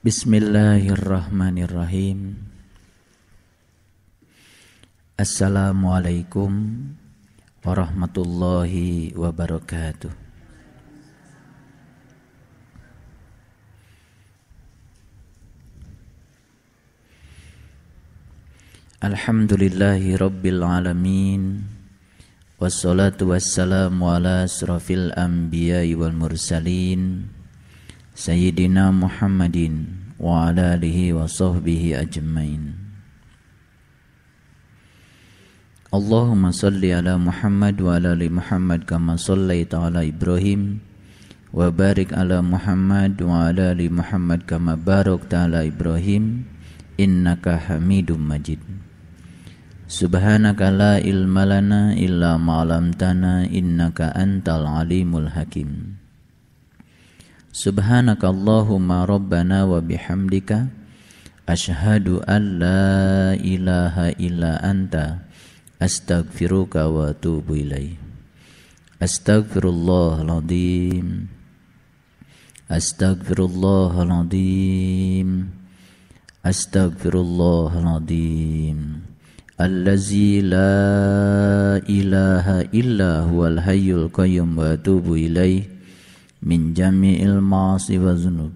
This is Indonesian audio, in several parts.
Bismillahirrahmanirrahim. Assalamualaikum warahmatullahi wabarakatuh. Alhamdulillahi rabbil alamin Wassalatu wassalamu ala anbiya'i wal mursalin Sayyidina Muhammadin wa ala alihi wa sahbihi ajmain Allahumma salli ala Muhammad wa ala ali Muhammad kama sallaita ala Ibrahim wa barik ala Muhammad wa ala ali Muhammad kama barakta ala Ibrahim innaka Hamidum Majid Subhanaka la ilma lana illa ma'alamtana innaka antal alimul hakim. Subhanaka Allahumma rabbana wa bihamdika. Ashhadu an la ilaha illa anta. Astaghfiruka wa atubu ilaih. Astaghfirullahaladzim. Astaghfirullahaladzim. Astaghfirullahaladzim. Allazi la ilaha illa huwal hayyul qayyum wa min jami'il ma'asi wa zunub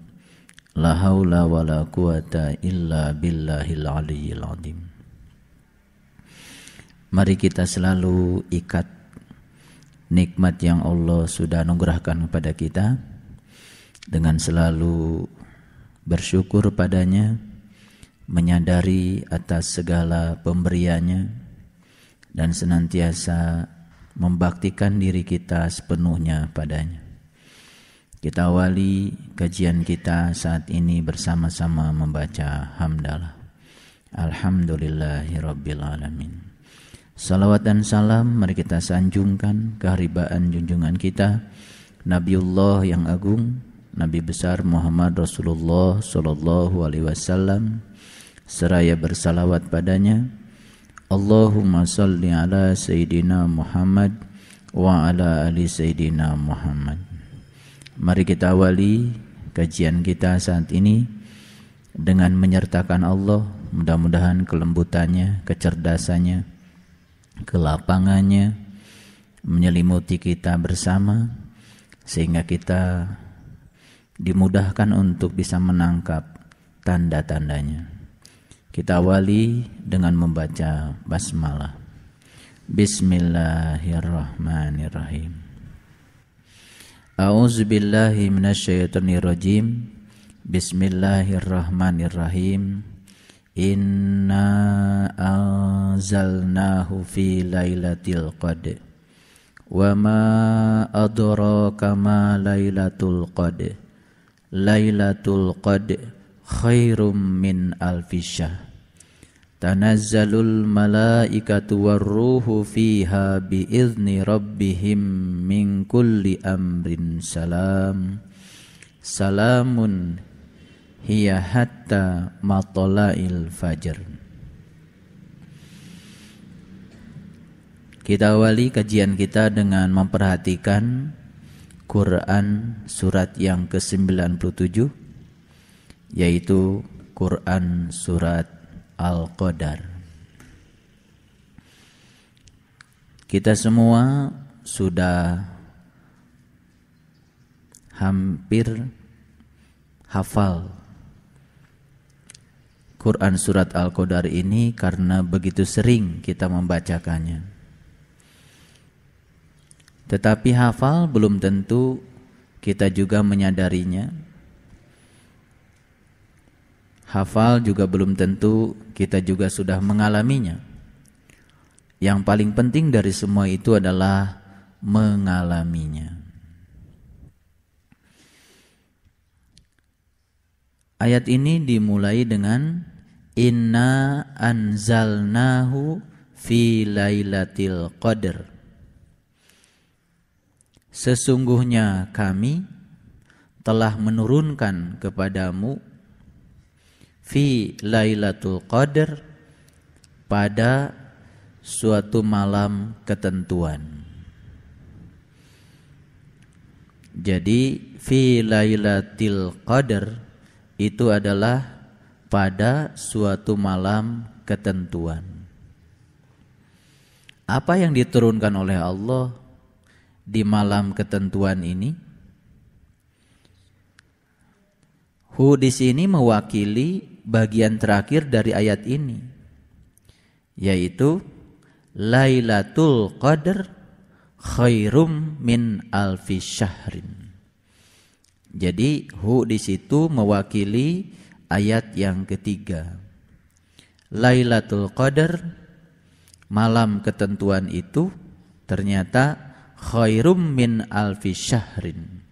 la haula wa la quwata illa billahil aliyyil azim Mari kita selalu ikat nikmat yang Allah sudah anugerahkan kepada kita dengan selalu bersyukur padanya menyadari atas segala pemberiannya dan senantiasa membaktikan diri kita sepenuhnya padanya. Kita awali kajian kita saat ini bersama-sama membaca hamdalah. Alhamdulillahirabbil alamin. Salawat dan salam mari kita sanjungkan keharibaan junjungan kita Nabiullah yang agung Nabi besar Muhammad Rasulullah sallallahu alaihi wasallam seraya bersalawat padanya Allahumma salli ala Sayyidina Muhammad wa ala ali Sayyidina Muhammad Mari kita awali kajian kita saat ini dengan menyertakan Allah mudah-mudahan kelembutannya, kecerdasannya, kelapangannya menyelimuti kita bersama sehingga kita dimudahkan untuk bisa menangkap tanda-tandanya. Kita awali dengan membaca basmalah. Bismillahirrahmanirrahim. A'udzu billahi minasyaitonir rajim. Bismillahirrahmanirrahim. Inna anzalnahu fi lailatul qadr. Wa Tanazzalul malaikatu warruhu fiha biizni rabbihim min kulli amrin salam. Salamun hiya hatta matola'il fajr. Kita awali kajian kita dengan memperhatikan Quran surat yang ke-97 yaitu Quran surat Al-Qadar. Kita semua sudah hampir hafal Quran surat Al-Qadar ini karena begitu sering kita membacakannya. Tetapi hafal belum tentu kita juga menyadarinya hafal juga belum tentu kita juga sudah mengalaminya. Yang paling penting dari semua itu adalah mengalaminya. Ayat ini dimulai dengan Inna anzalnahu fi lailatul qadr. Sesungguhnya kami telah menurunkan kepadamu fi Lailatul Qadar pada suatu malam ketentuan. Jadi fi Lailatul Qadar itu adalah pada suatu malam ketentuan. Apa yang diturunkan oleh Allah di malam ketentuan ini? Hu di sini mewakili bagian terakhir dari ayat ini yaitu Lailatul Qadar khairum min alfi syahrin. Jadi hu di situ mewakili ayat yang ketiga. Lailatul Qadar malam ketentuan itu ternyata khairum min alfi syahrin.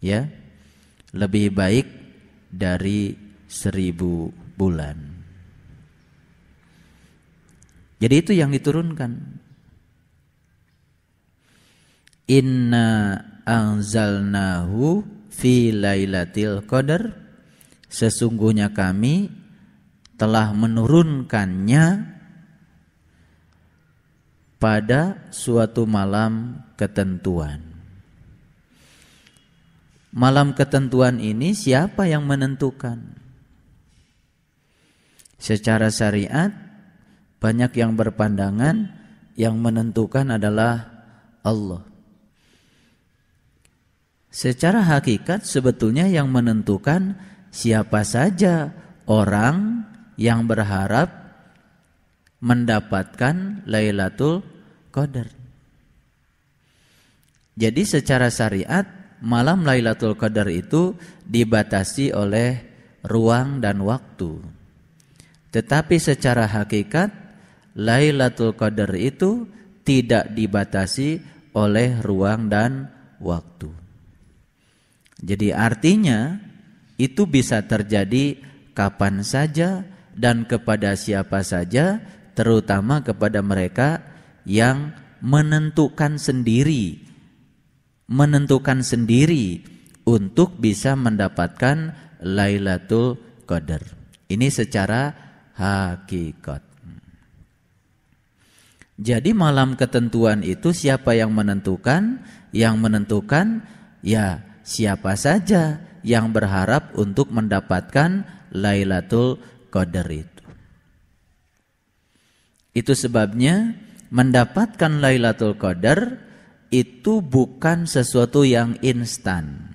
Ya. Lebih baik dari seribu bulan. Jadi itu yang diturunkan. Inna anzalnahu fi lailatul qadar Sesungguhnya kami telah menurunkannya pada suatu malam ketentuan. Malam ketentuan ini siapa yang menentukan? Secara syariat banyak yang berpandangan yang menentukan adalah Allah. Secara hakikat sebetulnya yang menentukan siapa saja orang yang berharap mendapatkan Lailatul Qadar. Jadi secara syariat malam Lailatul Qadar itu dibatasi oleh ruang dan waktu. Tetapi secara hakikat Lailatul Qadar itu tidak dibatasi oleh ruang dan waktu. Jadi artinya itu bisa terjadi kapan saja dan kepada siapa saja, terutama kepada mereka yang menentukan sendiri, menentukan sendiri untuk bisa mendapatkan Lailatul Qadar. Ini secara hakikat. Jadi malam ketentuan itu siapa yang menentukan? Yang menentukan ya siapa saja yang berharap untuk mendapatkan Lailatul Qadar itu. Itu sebabnya mendapatkan Lailatul Qadar itu bukan sesuatu yang instan.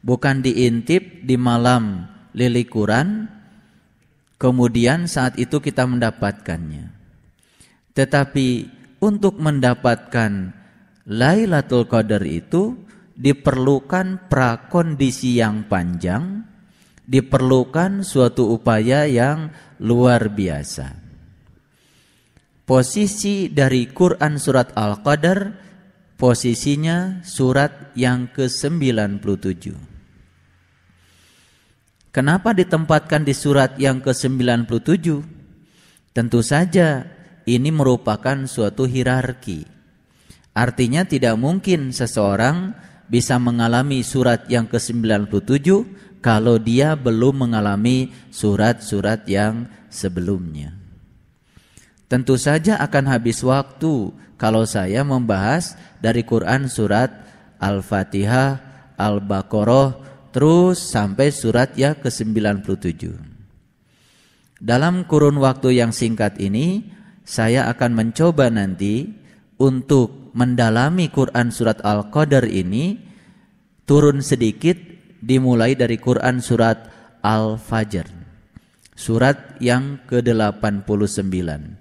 Bukan diintip di malam lilikuran kemudian saat itu kita mendapatkannya. Tetapi untuk mendapatkan Lailatul Qadar itu diperlukan prakondisi yang panjang, diperlukan suatu upaya yang luar biasa. Posisi dari Quran surat Al-Qadar posisinya surat yang ke-97. Kenapa ditempatkan di surat yang ke-97? Tentu saja ini merupakan suatu hierarki. Artinya tidak mungkin seseorang bisa mengalami surat yang ke-97 kalau dia belum mengalami surat-surat yang sebelumnya. Tentu saja akan habis waktu kalau saya membahas dari Quran surat Al-Fatihah, Al-Baqarah, terus sampai surat yang ke-97. Dalam kurun waktu yang singkat ini, saya akan mencoba nanti untuk mendalami Quran surat Al-Qadar ini turun sedikit dimulai dari Quran surat Al-Fajr. Surat yang ke-89.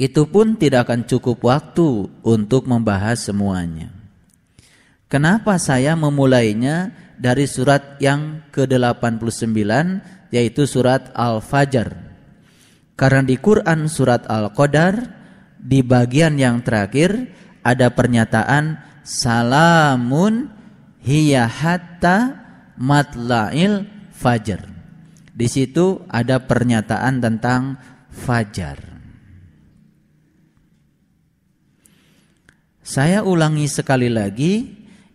Itu pun tidak akan cukup waktu untuk membahas semuanya. Kenapa saya memulainya dari surat yang ke-89 yaitu surat Al-Fajr? Karena di Quran surat Al-Qadar di bagian yang terakhir ada pernyataan salamun hiya hatta matla'il fajar. Di situ ada pernyataan tentang fajar. Saya ulangi sekali lagi,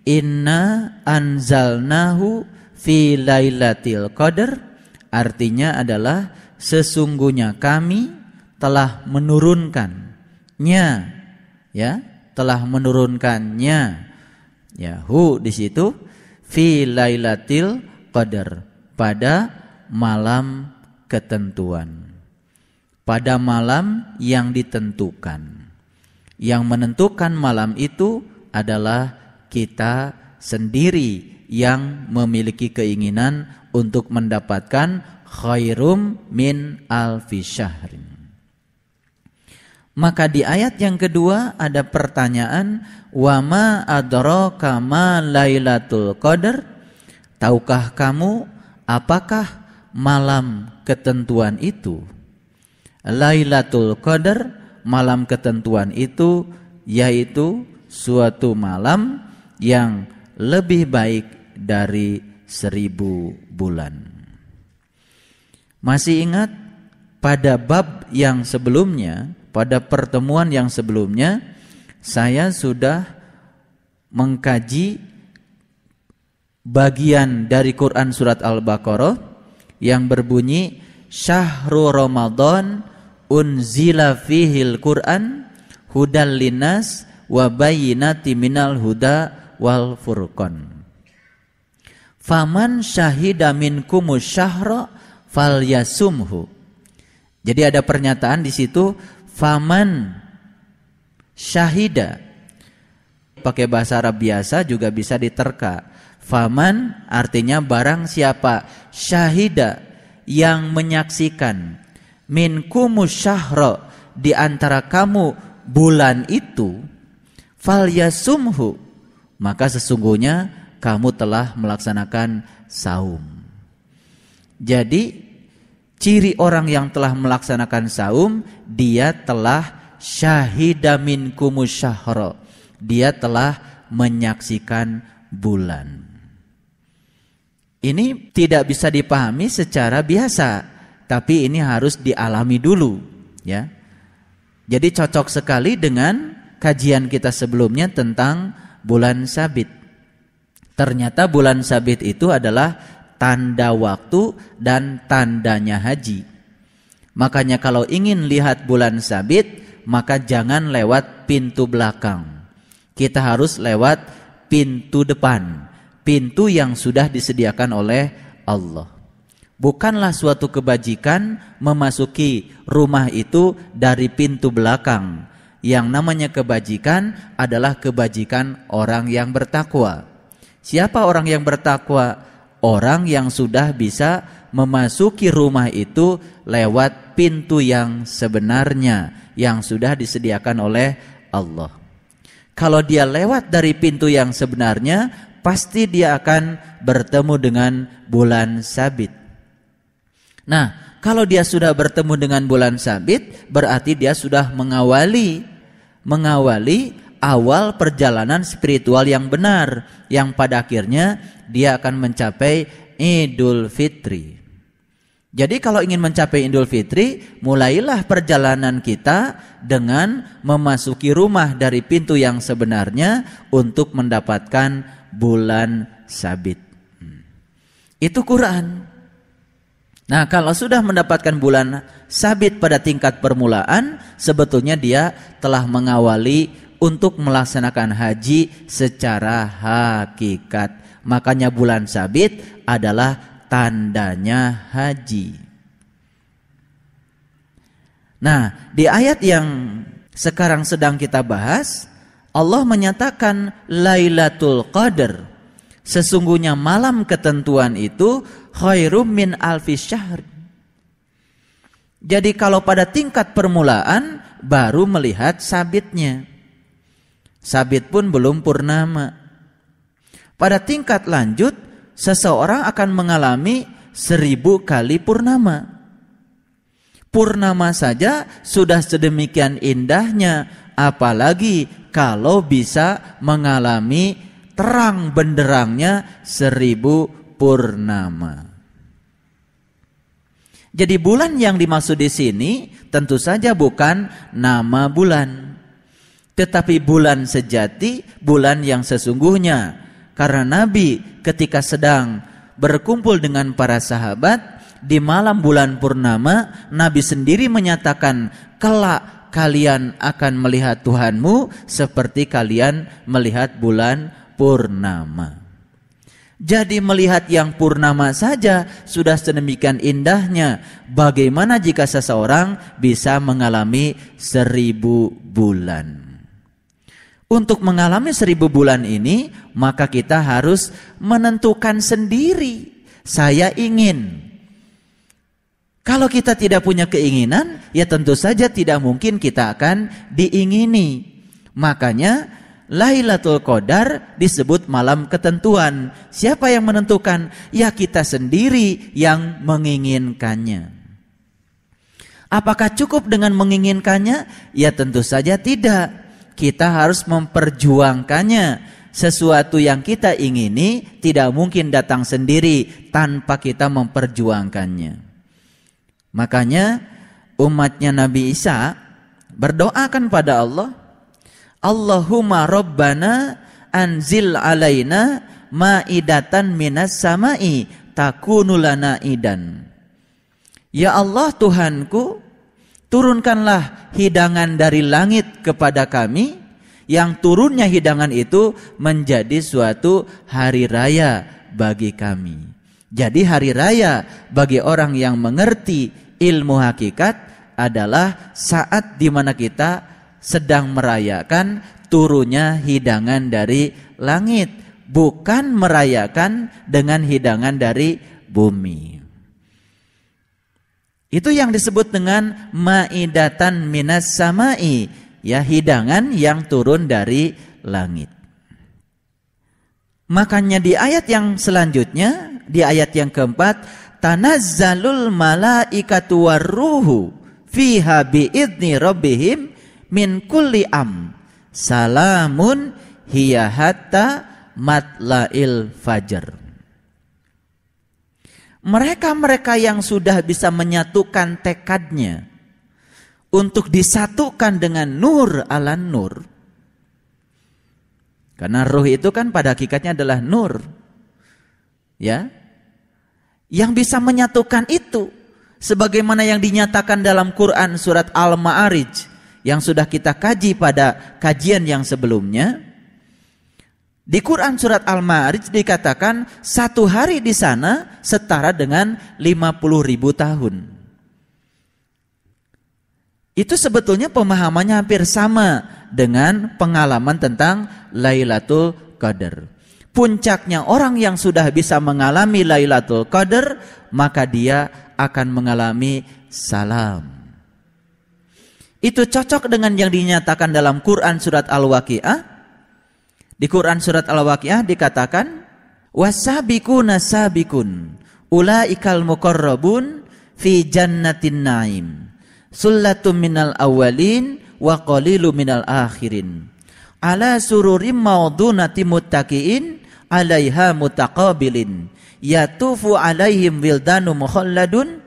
inna anzalnahu fi lailatul qadar artinya adalah sesungguhnya kami telah menurunkan nya ya telah menurunkannya ya hu di situ fi lailatil qadar pada malam ketentuan pada malam yang ditentukan yang menentukan malam itu adalah kita sendiri yang memiliki keinginan untuk mendapatkan khairum min alfi syahrin. Maka di ayat yang kedua ada pertanyaan wama adraka ma lailatul qadar? Tahukah kamu apakah malam ketentuan itu? Lailatul qadar malam ketentuan itu yaitu suatu malam yang lebih baik dari seribu bulan. Masih ingat pada bab yang sebelumnya pada pertemuan yang sebelumnya saya sudah mengkaji bagian dari Quran surat Al-Baqarah yang berbunyi Syahrul Ramadan unzila fihil Quran hudal linas wa bayyinati minal huda wal furqan. Faman syahida minkumus syahra falyasumhu. Jadi ada pernyataan di situ faman syahida pakai bahasa Arab biasa juga bisa diterka faman artinya barang siapa syahida yang menyaksikan min syahra di antara kamu bulan itu fal yasumhu maka sesungguhnya kamu telah melaksanakan saum jadi Ciri orang yang telah melaksanakan saum, dia telah syahida minkumus syahra. Dia telah menyaksikan bulan. Ini tidak bisa dipahami secara biasa, tapi ini harus dialami dulu, ya. Jadi cocok sekali dengan kajian kita sebelumnya tentang bulan sabit. Ternyata bulan sabit itu adalah tanda waktu dan tandanya haji. Makanya kalau ingin lihat bulan sabit, maka jangan lewat pintu belakang. Kita harus lewat pintu depan, pintu yang sudah disediakan oleh Allah. Bukanlah suatu kebajikan memasuki rumah itu dari pintu belakang. Yang namanya kebajikan adalah kebajikan orang yang bertakwa. Siapa orang yang bertakwa? orang yang sudah bisa memasuki rumah itu lewat pintu yang sebenarnya yang sudah disediakan oleh Allah. Kalau dia lewat dari pintu yang sebenarnya, pasti dia akan bertemu dengan bulan sabit. Nah, kalau dia sudah bertemu dengan bulan sabit, berarti dia sudah mengawali mengawali awal perjalanan spiritual yang benar yang pada akhirnya dia akan mencapai Idul Fitri. Jadi kalau ingin mencapai Idul Fitri, mulailah perjalanan kita dengan memasuki rumah dari pintu yang sebenarnya untuk mendapatkan bulan sabit. Hmm. Itu Quran. Nah, kalau sudah mendapatkan bulan sabit pada tingkat permulaan, sebetulnya dia telah mengawali untuk melaksanakan haji secara hakikat. Makanya bulan sabit adalah tandanya haji. Nah, di ayat yang sekarang sedang kita bahas, Allah menyatakan Lailatul Qadar. Sesungguhnya malam ketentuan itu khairum min alfi syahr. Jadi kalau pada tingkat permulaan baru melihat sabitnya. Sabit pun belum purnama. Pada tingkat lanjut, seseorang akan mengalami seribu kali purnama. Purnama saja sudah sedemikian indahnya, apalagi kalau bisa mengalami terang benderangnya seribu purnama. Jadi bulan yang dimaksud di sini tentu saja bukan nama bulan tetapi bulan sejati, bulan yang sesungguhnya. Karena Nabi ketika sedang berkumpul dengan para sahabat di malam bulan purnama, Nabi sendiri menyatakan, "Kelak kalian akan melihat Tuhanmu seperti kalian melihat bulan purnama." Jadi melihat yang purnama saja sudah sedemikian indahnya. Bagaimana jika seseorang bisa mengalami seribu bulan? Untuk mengalami seribu bulan ini, maka kita harus menentukan sendiri. Saya ingin. Kalau kita tidak punya keinginan, ya tentu saja tidak mungkin kita akan diingini. Makanya Lailatul Qadar disebut malam ketentuan. Siapa yang menentukan? Ya kita sendiri yang menginginkannya. Apakah cukup dengan menginginkannya? Ya tentu saja tidak. Kita harus memperjuangkannya. Sesuatu yang kita ingini tidak mungkin datang sendiri tanpa kita memperjuangkannya. Makanya umatnya Nabi Isa berdoakan pada Allah, Allahumma rabbana anzil alaina maidatan minas samai takunu lana idan. Ya Allah Tuhanku, turunkanlah hidangan dari langit kepada kami yang turunnya hidangan itu menjadi suatu hari raya bagi kami. Jadi hari raya bagi orang yang mengerti ilmu hakikat adalah saat di mana kita sedang merayakan turunnya hidangan dari langit, bukan merayakan dengan hidangan dari bumi. Itu yang disebut dengan maidatan minas samai, ya hidangan yang turun dari langit. Makanya di ayat yang selanjutnya, di ayat yang keempat, tanazzalul malaikatu warruhu fiha biidni rabbihim min kulli am. Salamun hiya hatta matlail fajar mereka-mereka yang sudah bisa menyatukan tekadnya untuk disatukan dengan nur ala nur. Karena ruh itu kan pada hakikatnya adalah nur. Ya. Yang bisa menyatukan itu sebagaimana yang dinyatakan dalam Quran surat Al-Ma'arij yang sudah kita kaji pada kajian yang sebelumnya. Di Quran surat Al-Ma'arij dikatakan satu hari di sana setara dengan 50 ribu tahun. Itu sebetulnya pemahamannya hampir sama dengan pengalaman tentang Lailatul Qadar. Puncaknya orang yang sudah bisa mengalami Lailatul Qadar, maka dia akan mengalami salam. Itu cocok dengan yang dinyatakan dalam Quran surat Al-Waqiah. Di Quran surat Al-Waqiah dikatakan wasabiquna sabiqun ulaikal muqarrabun fi jannatin naim. Sullatum minal awalin wa qalilu minal akhirin. Ala sururim maudunati muttaqiin alaiha mutaqabilin. Yatufu alaihim wildanu mukhalladun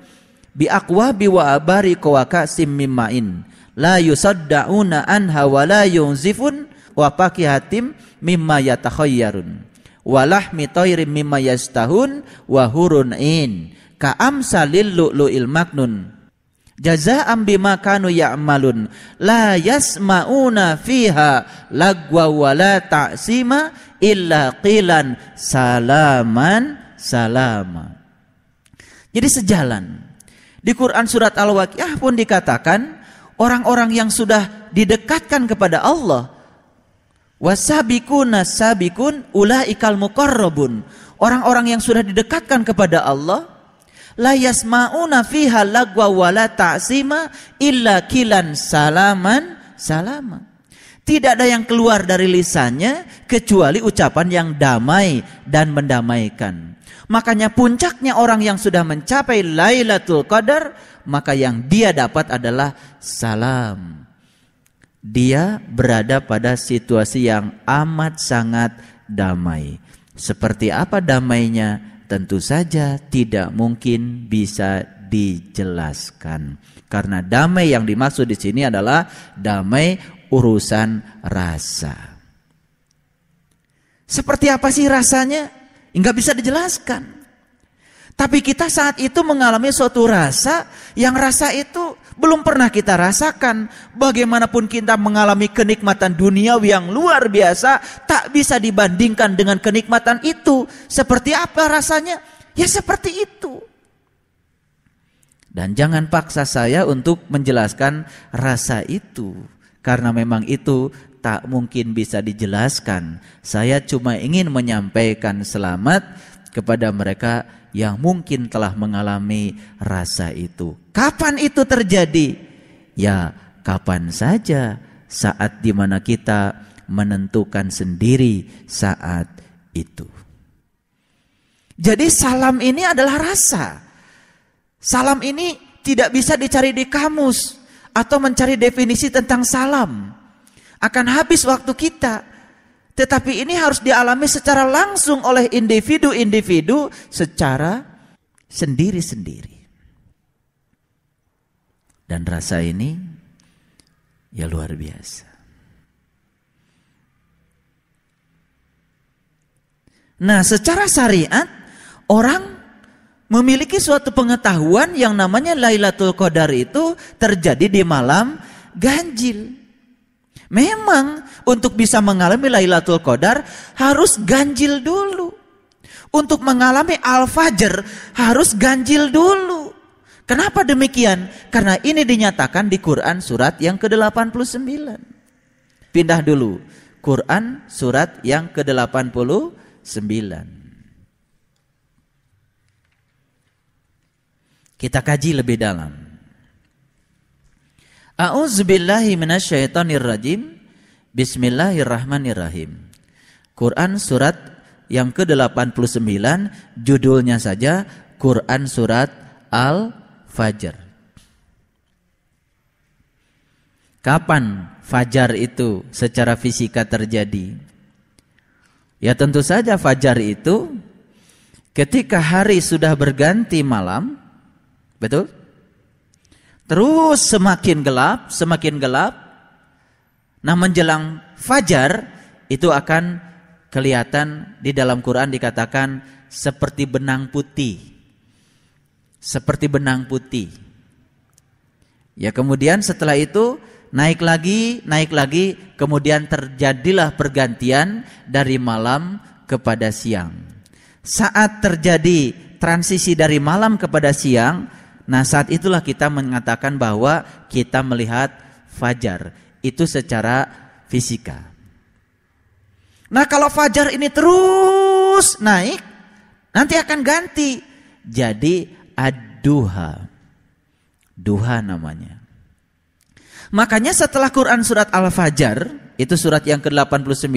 bi aqwabi wa abari wa kasim mimmain la yusaddauna anha wa la yunzifun. Wa hatim mimma yatakhayyarun wa lahmi tayrin mimma yastahun. Wa hurun in. Ka amsalil lu'lu'il maknun. Jazaa'an bima kanu ya'malun. La yasma'una fiha lagwa wa la ta'sima illa qilan salaman salama. Jadi sejalan. Di Quran surat Al-Waqiah pun dikatakan orang-orang yang sudah didekatkan kepada Allah. Wasabikuna sabikun ulaikal muqarrabun. Orang-orang yang sudah didekatkan kepada Allah la yasmauna fiha lagwa wala ta'sima illa kilan salaman salama. Tidak ada yang keluar dari lisannya kecuali ucapan yang damai dan mendamaikan makanya puncaknya orang yang sudah mencapai Lailatul Qadar maka yang dia dapat adalah salam. Dia berada pada situasi yang amat sangat damai. Seperti apa damainya? Tentu saja tidak mungkin bisa dijelaskan. Karena damai yang dimaksud di sini adalah damai urusan rasa. Seperti apa sih rasanya? Enggak bisa dijelaskan. Tapi kita saat itu mengalami suatu rasa yang rasa itu belum pernah kita rasakan. Bagaimanapun kita mengalami kenikmatan dunia yang luar biasa, tak bisa dibandingkan dengan kenikmatan itu. Seperti apa rasanya? Ya seperti itu. Dan jangan paksa saya untuk menjelaskan rasa itu. Karena memang itu tak mungkin bisa dijelaskan. Saya cuma ingin menyampaikan selamat kepada mereka yang mungkin telah mengalami rasa itu. Kapan itu terjadi? Ya, kapan saja saat di mana kita menentukan sendiri saat itu. Jadi salam ini adalah rasa. Salam ini tidak bisa dicari di kamus atau mencari definisi tentang salam. Akan habis waktu kita. Tetapi ini harus dialami secara langsung oleh individu-individu secara sendiri-sendiri. Dan rasa ini ya luar biasa. Nah, secara syariat orang memiliki suatu pengetahuan yang namanya Lailatul Qadar itu terjadi di malam ganjil. Memang untuk bisa mengalami Lailatul Qadar harus ganjil dulu. Untuk mengalami Al-Fajr harus ganjil dulu. Kenapa demikian? Karena ini dinyatakan di Quran surat yang ke-89. Pindah dulu. Quran surat yang ke-89. Kita kaji lebih dalam. A'udzubillahi minasyaitonirrajim. Bismillahirrahmanirrahim. Quran surat yang ke-89 judulnya saja Quran surat Al-Fajr. Kapan fajar itu secara fisika terjadi? Ya tentu saja fajar itu ketika hari sudah berganti malam, betul? Terus semakin gelap, semakin gelap. Nah menjelang fajar itu akan kelihatan di dalam Quran dikatakan seperti benang putih. Seperti benang putih. Ya kemudian setelah itu naik lagi, naik lagi, kemudian terjadilah pergantian dari malam kepada siang. Saat terjadi transisi dari malam kepada siang, Nah saat itulah kita mengatakan bahwa kita melihat fajar. Itu secara fisika. Nah kalau fajar ini terus naik, nanti akan ganti. Jadi ad-duha. Duha namanya. Makanya setelah Quran surat Al-Fajr, itu surat yang ke-89,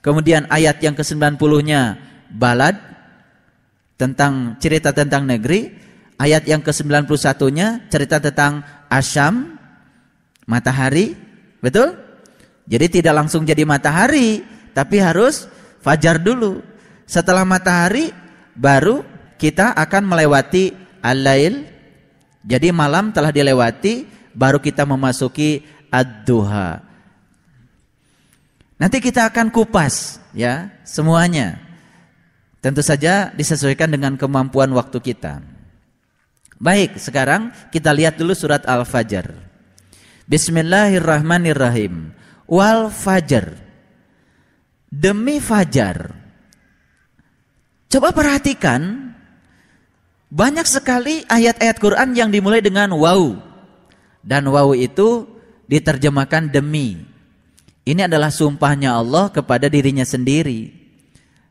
kemudian ayat yang ke-90-nya balad, tentang cerita tentang negeri, Ayat yang ke-91-nya cerita tentang asyam, matahari, betul? Jadi tidak langsung jadi matahari, tapi harus fajar dulu. Setelah matahari baru kita akan melewati al-lail. Jadi malam telah dilewati, baru kita memasuki ad-duha. Nanti kita akan kupas ya semuanya. Tentu saja disesuaikan dengan kemampuan waktu kita. Baik, sekarang kita lihat dulu surat Al-Fajr. Bismillahirrahmanirrahim. Wal Fajr. Demi fajar. Coba perhatikan banyak sekali ayat-ayat Quran yang dimulai dengan waw. Dan waw itu diterjemahkan demi. Ini adalah sumpahnya Allah kepada dirinya sendiri.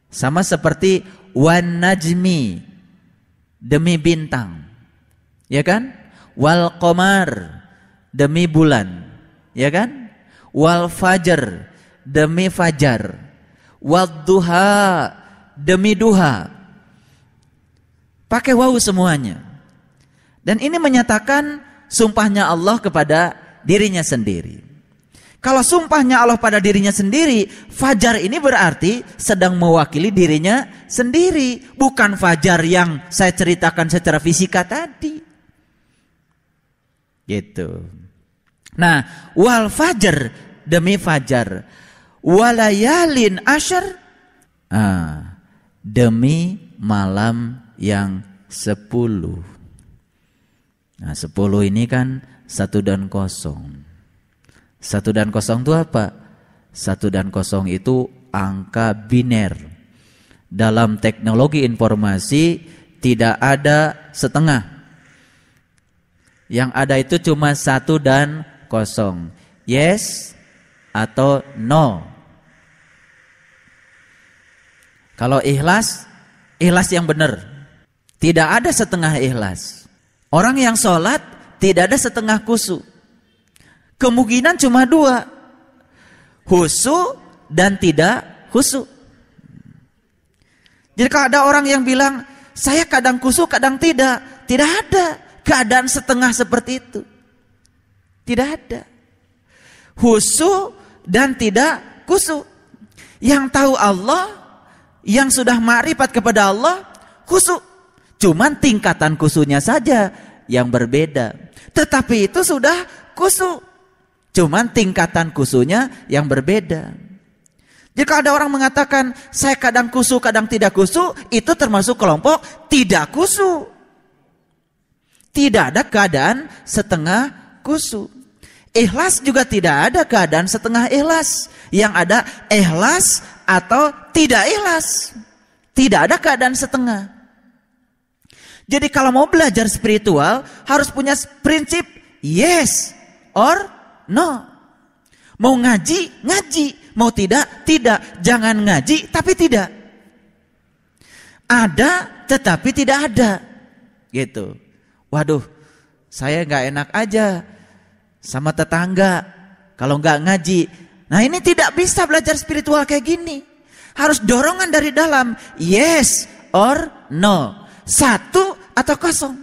Sama seperti wan najmi demi bintang ya kan? Wal qamar demi bulan, ya kan? Wal fajar demi fajar. Wal duha demi duha. Pakai wawu semuanya. Dan ini menyatakan sumpahnya Allah kepada dirinya sendiri. Kalau sumpahnya Allah pada dirinya sendiri, fajar ini berarti sedang mewakili dirinya sendiri, bukan fajar yang saya ceritakan secara fisika tadi. Gitu. Nah, wal fajar demi fajar. Walayalin ashar ah, demi malam yang sepuluh. Nah sepuluh ini kan satu dan kosong. Satu dan kosong itu apa? Satu dan kosong itu angka biner. Dalam teknologi informasi tidak ada setengah. Yang ada itu cuma satu dan kosong. Yes atau no. Kalau ikhlas, ikhlas yang benar. Tidak ada setengah ikhlas. Orang yang sholat tidak ada setengah kusu. Kemungkinan cuma dua. Husu dan tidak husu. Jadi kalau ada orang yang bilang, saya kadang kusu, kadang tidak. Tidak ada keadaan setengah seperti itu. Tidak ada. Husu dan tidak kusu. Yang tahu Allah, yang sudah makrifat kepada Allah, kusu. Cuman tingkatan kusunya saja yang berbeda. Tetapi itu sudah kusu. Cuman tingkatan kusunya yang berbeda. Jika ada orang mengatakan saya kadang kusu, kadang tidak kusu, itu termasuk kelompok tidak kusu. Tidak ada keadaan setengah kusu. Ikhlas juga tidak ada keadaan setengah ikhlas. Yang ada ikhlas atau tidak ikhlas. Tidak ada keadaan setengah. Jadi kalau mau belajar spiritual harus punya prinsip yes or no. Mau ngaji, ngaji. Mau tidak, tidak. Jangan ngaji, tapi tidak. Ada, tetapi tidak ada. Gitu. Waduh, saya nggak enak aja sama tetangga. Kalau nggak ngaji. Nah ini tidak bisa belajar spiritual kayak gini. Harus dorongan dari dalam. Yes or no. Satu atau kosong.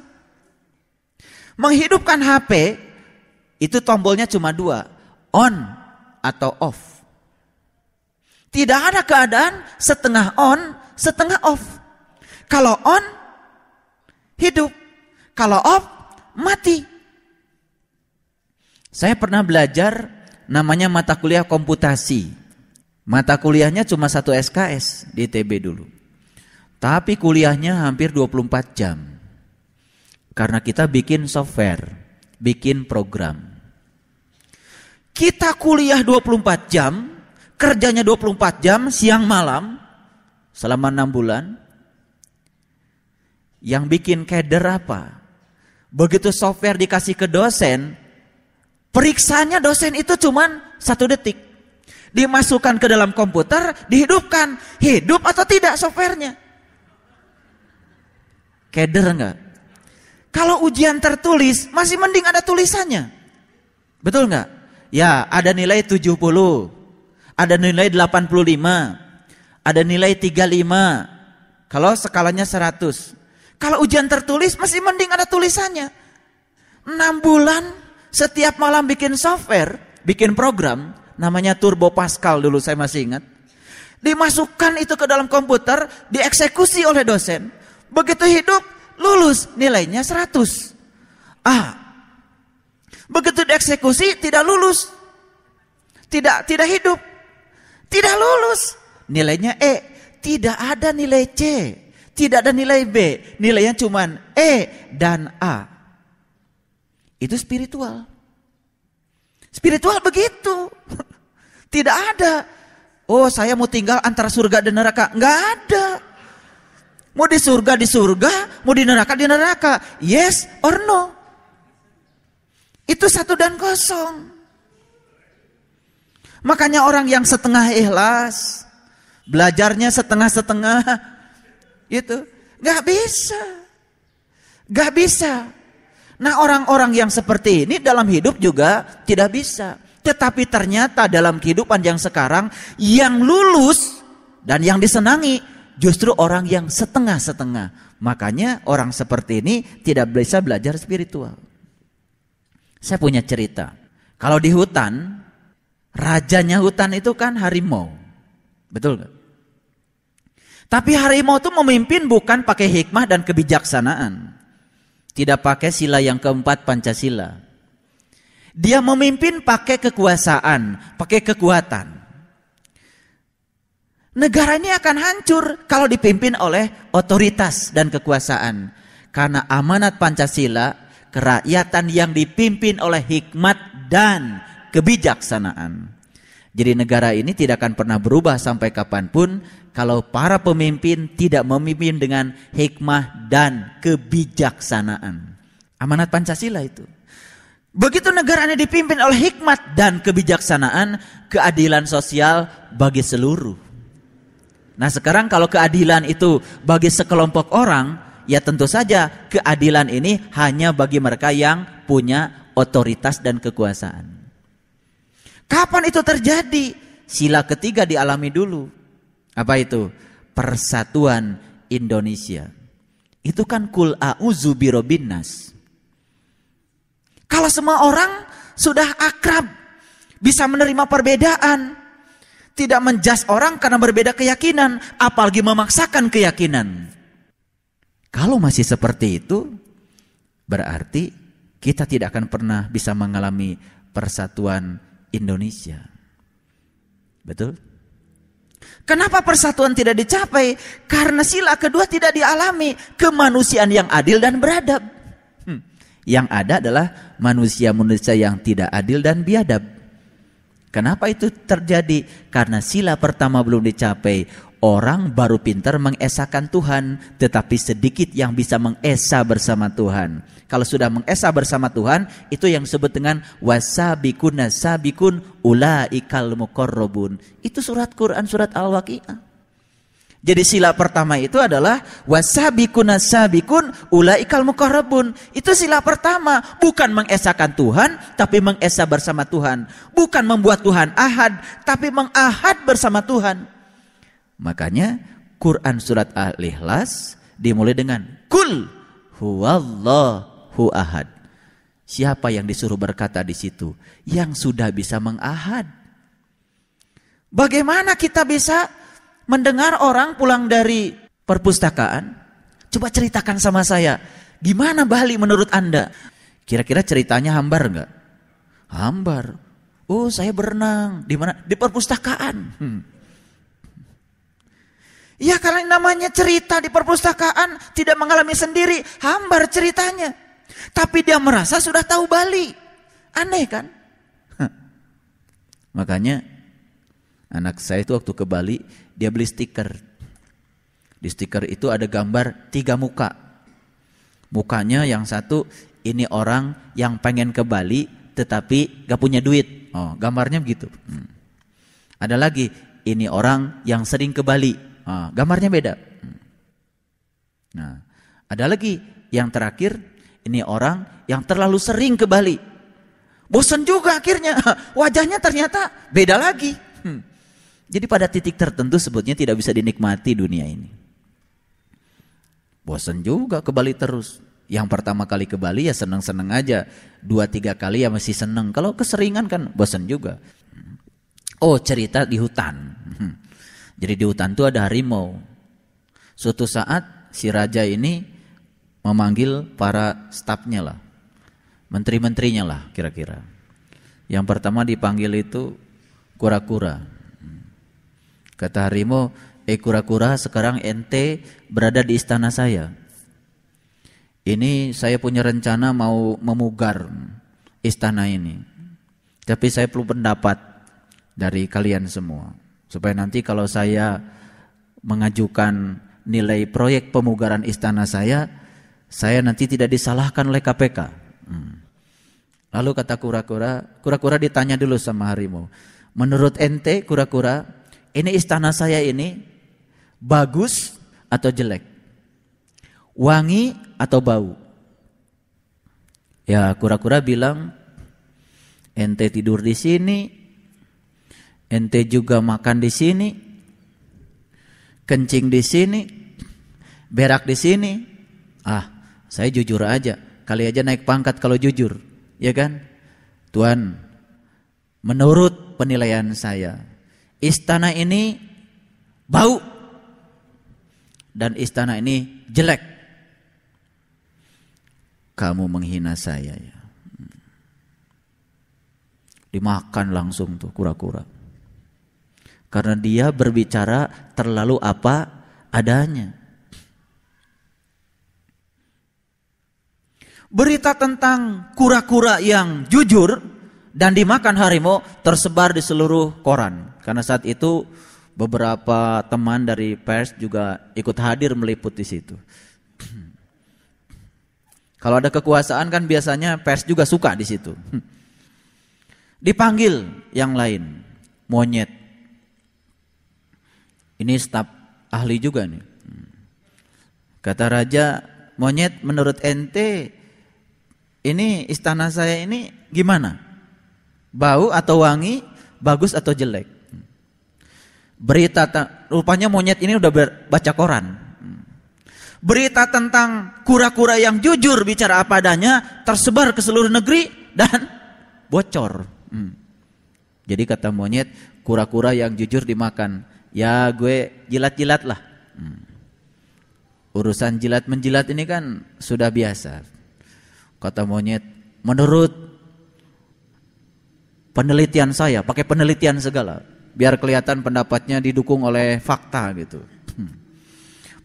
Menghidupkan HP itu tombolnya cuma dua. On atau off. Tidak ada keadaan setengah on, setengah off. Kalau on, hidup. Kalau off, mati. Saya pernah belajar namanya mata kuliah komputasi. Mata kuliahnya cuma satu SKS di TB dulu. Tapi kuliahnya hampir 24 jam. Karena kita bikin software, bikin program. Kita kuliah 24 jam, kerjanya 24 jam, siang malam, selama 6 bulan. Yang bikin keder apa? Begitu software dikasih ke dosen, Periksanya dosen itu cuma satu detik. Dimasukkan ke dalam komputer, dihidupkan. Hidup atau tidak softwarenya? Keder enggak? Kalau ujian tertulis, masih mending ada tulisannya. Betul enggak? Ya, ada nilai 70, ada nilai 85, ada nilai 35. Kalau skalanya 100. Kalau ujian tertulis, masih mending ada tulisannya. 6 bulan setiap malam bikin software, bikin program, namanya Turbo Pascal dulu saya masih ingat. Dimasukkan itu ke dalam komputer, dieksekusi oleh dosen. Begitu hidup, lulus, nilainya 100. Ah, begitu dieksekusi tidak lulus. Tidak tidak hidup. Tidak lulus. Nilainya E. Tidak ada nilai C. Tidak ada nilai B. Nilainya cuma E dan A. Itu spiritual. Spiritual begitu. Tidak ada. Oh saya mau tinggal antara surga dan neraka. Enggak ada. Mau di surga di surga, mau di neraka di neraka. Yes or no. Itu satu dan kosong. Makanya orang yang setengah ikhlas, belajarnya setengah-setengah, itu nggak bisa, nggak bisa. Nah orang-orang yang seperti ini dalam hidup juga tidak bisa. Tetapi ternyata dalam kehidupan yang sekarang yang lulus dan yang disenangi justru orang yang setengah-setengah. Makanya orang seperti ini tidak bisa belajar spiritual. Saya punya cerita. Kalau di hutan, rajanya hutan itu kan harimau. Betul gak? Tapi harimau itu memimpin bukan pakai hikmah dan kebijaksanaan. Tidak pakai sila yang keempat Pancasila. Dia memimpin pakai kekuasaan, pakai kekuatan. Negara ini akan hancur kalau dipimpin oleh otoritas dan kekuasaan. Karena amanat Pancasila, kerakyatan yang dipimpin oleh hikmat dan kebijaksanaan. Jadi negara ini tidak akan pernah berubah sampai kapan pun kalau para pemimpin tidak memimpin dengan hikmah dan kebijaksanaan. Amanat Pancasila itu. Begitu negara ini dipimpin oleh hikmat dan kebijaksanaan, keadilan sosial bagi seluruh. Nah sekarang kalau keadilan itu bagi sekelompok orang, ya tentu saja keadilan ini hanya bagi mereka yang punya otoritas dan kekuasaan. Kapan itu terjadi? Sila ketiga dialami dulu. Apa itu? Persatuan Indonesia. Itu kan kul a'udzu birobinnas. Kalau semua orang sudah akrab, bisa menerima perbedaan, tidak menjas orang karena berbeda keyakinan, apalagi memaksakan keyakinan. Kalau masih seperti itu, berarti kita tidak akan pernah bisa mengalami persatuan Indonesia. Betul? Kenapa persatuan tidak dicapai? Karena sila kedua tidak dialami kemanusiaan yang adil dan beradab. Hmm. Yang ada adalah manusia-manusia yang tidak adil dan biadab. Kenapa itu terjadi? Karena sila pertama belum dicapai. Orang baru pintar mengesahkan Tuhan, tetapi sedikit yang bisa mengesah bersama Tuhan. Kalau sudah mengesah bersama Tuhan, itu yang disebut dengan wasabikun nasabikun ulaikal muqarrabun. Itu surat Quran surat Al-Waqiah. Jadi sila pertama itu adalah wasabikun nasabikun ulaikal muqarrabun. Itu sila pertama, bukan mengesahkan Tuhan tapi mengesah bersama Tuhan. Bukan membuat Tuhan ahad tapi mengahad bersama Tuhan. Makanya Quran surat Al-Ikhlas dimulai dengan kul huwallahu ahad. Siapa yang disuruh berkata di situ? Yang sudah bisa mengahad. Bagaimana kita bisa mendengar orang pulang dari perpustakaan? Coba ceritakan sama saya. Gimana Bali menurut Anda? Kira-kira ceritanya hambar enggak? Hambar. Oh, saya berenang. Di mana? Di perpustakaan. Hmm. Ya kalau namanya cerita di perpustakaan tidak mengalami sendiri, hambar ceritanya. Tapi dia merasa sudah tahu Bali. Aneh kan? Makanya anak saya itu waktu ke Bali, dia beli stiker. Di stiker itu ada gambar tiga muka. Mukanya yang satu ini orang yang pengen ke Bali tetapi gak punya duit. Oh, gambarnya begitu. Hmm. Ada lagi ini orang yang sering ke Bali Nah, gambarnya beda. Nah, ada lagi yang terakhir ini orang yang terlalu sering ke Bali. Bosan juga akhirnya. Wajahnya ternyata beda lagi. Hmm. Jadi pada titik tertentu sebutnya tidak bisa dinikmati dunia ini. Bosan juga ke Bali terus. Yang pertama kali ke Bali ya seneng-seneng aja. Dua tiga kali ya masih seneng. Kalau keseringan kan bosan juga. Oh cerita di hutan. Hmm. Jadi di hutan itu ada harimau. Suatu saat si raja ini memanggil para stafnya lah. Menteri-menterinya lah kira-kira. Yang pertama dipanggil itu kura-kura. Kata harimau, eh kura-kura sekarang ente berada di istana saya. Ini saya punya rencana mau memugar istana ini. Tapi saya perlu pendapat dari kalian semua. Supaya nanti kalau saya mengajukan nilai proyek pemugaran istana saya, saya nanti tidak disalahkan oleh KPK. Hmm. Lalu kata kura-kura, kura-kura ditanya dulu sama harimau. Menurut ente kura-kura, ini istana saya ini bagus atau jelek? Wangi atau bau? Ya kura-kura bilang, ente tidur di sini, Ente juga makan di sini, kencing di sini, berak di sini. Ah, saya jujur aja. Kali aja naik pangkat kalau jujur, ya kan? Tuhan, menurut penilaian saya, istana ini bau dan istana ini jelek. Kamu menghina saya ya. Dimakan langsung tuh kura-kura. Karena dia berbicara terlalu apa adanya. Berita tentang kura-kura yang jujur dan dimakan harimau tersebar di seluruh koran. Karena saat itu beberapa teman dari pers juga ikut hadir meliput di situ. Kalau ada kekuasaan kan biasanya pers juga suka di situ. Dipanggil yang lain, monyet. Ini staf ahli juga nih. Kata raja, monyet menurut ente ini istana saya ini gimana? Bau atau wangi, bagus atau jelek? Berita rupanya monyet ini udah baca koran. Berita tentang kura-kura yang jujur bicara apa adanya tersebar ke seluruh negeri dan bocor. Hmm. Jadi kata monyet, kura-kura yang jujur dimakan. Ya gue jilat-jilat lah. Hmm. Urusan jilat menjilat ini kan sudah biasa. Kata monyet, menurut penelitian saya, pakai penelitian segala, biar kelihatan pendapatnya didukung oleh fakta gitu. Hmm.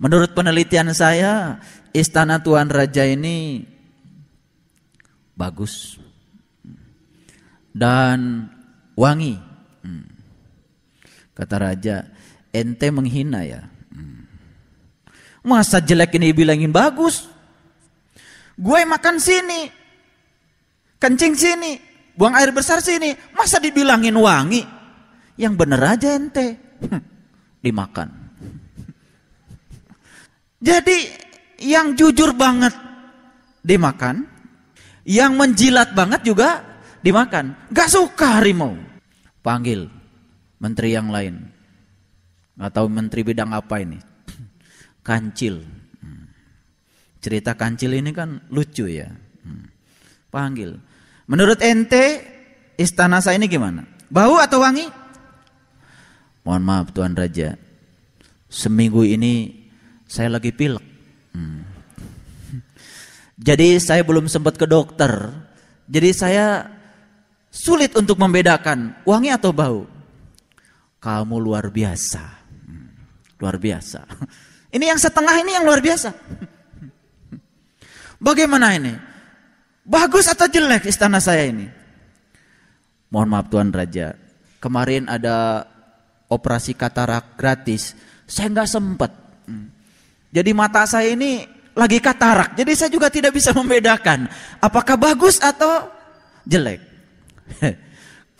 Menurut penelitian saya, istana Tuan Raja ini bagus dan wangi. Hmm. Kata raja, ente menghina ya. Hmm. Masa jelek ini bilangin bagus? Gue makan sini, kencing sini, buang air besar sini, masa dibilangin wangi? Yang bener aja ente, dimakan. Jadi yang jujur banget dimakan, yang menjilat banget juga dimakan. Gak suka harimau. Panggil menteri yang lain. Atau menteri bidang apa ini? Kancil. Cerita kancil ini kan lucu ya. Hmm. Panggil. Menurut ente istana saya ini gimana? Bau atau wangi? Mohon maaf Tuan Raja. Seminggu ini saya lagi pilek. Hmm. Jadi saya belum sempat ke dokter. Jadi saya sulit untuk membedakan wangi atau bau. Kamu luar biasa. Hmm. Luar biasa. Ini yang setengah ini yang luar biasa. Bagaimana ini? Bagus atau jelek istana saya ini? Mohon maaf Tuan Raja, kemarin ada operasi katarak gratis, saya nggak sempat. Jadi mata saya ini lagi katarak, jadi saya juga tidak bisa membedakan apakah bagus atau jelek.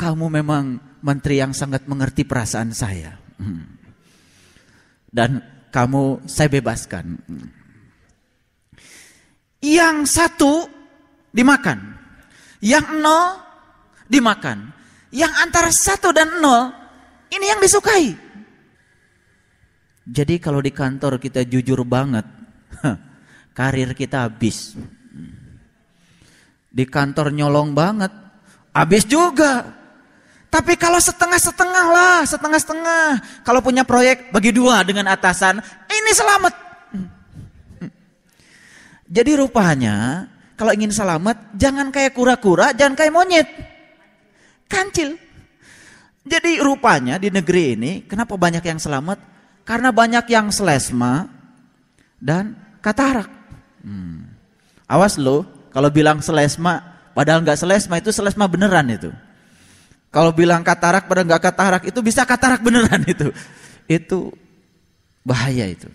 Kamu memang menteri yang sangat mengerti perasaan saya. Dan kamu saya bebaskan. Yang satu dimakan. Yang nol dimakan. Yang antara satu dan nol ini yang disukai. Jadi kalau di kantor kita jujur banget, karir kita habis. Di kantor nyolong banget, habis juga. Tapi kalau setengah-setengah lah, setengah-setengah. Kalau punya proyek bagi dua dengan atasan, ini selamat. Jadi rupanya kalau ingin selamat jangan kayak kura-kura, jangan kayak monyet. Kancil. Jadi rupanya di negeri ini kenapa banyak yang selamat? Karena banyak yang selesma dan katarak. Hmm. Awas lo kalau bilang selesma padahal nggak selesma itu selesma beneran itu. Kalau bilang katarak padahal nggak katarak itu bisa katarak beneran itu. Itu bahaya itu.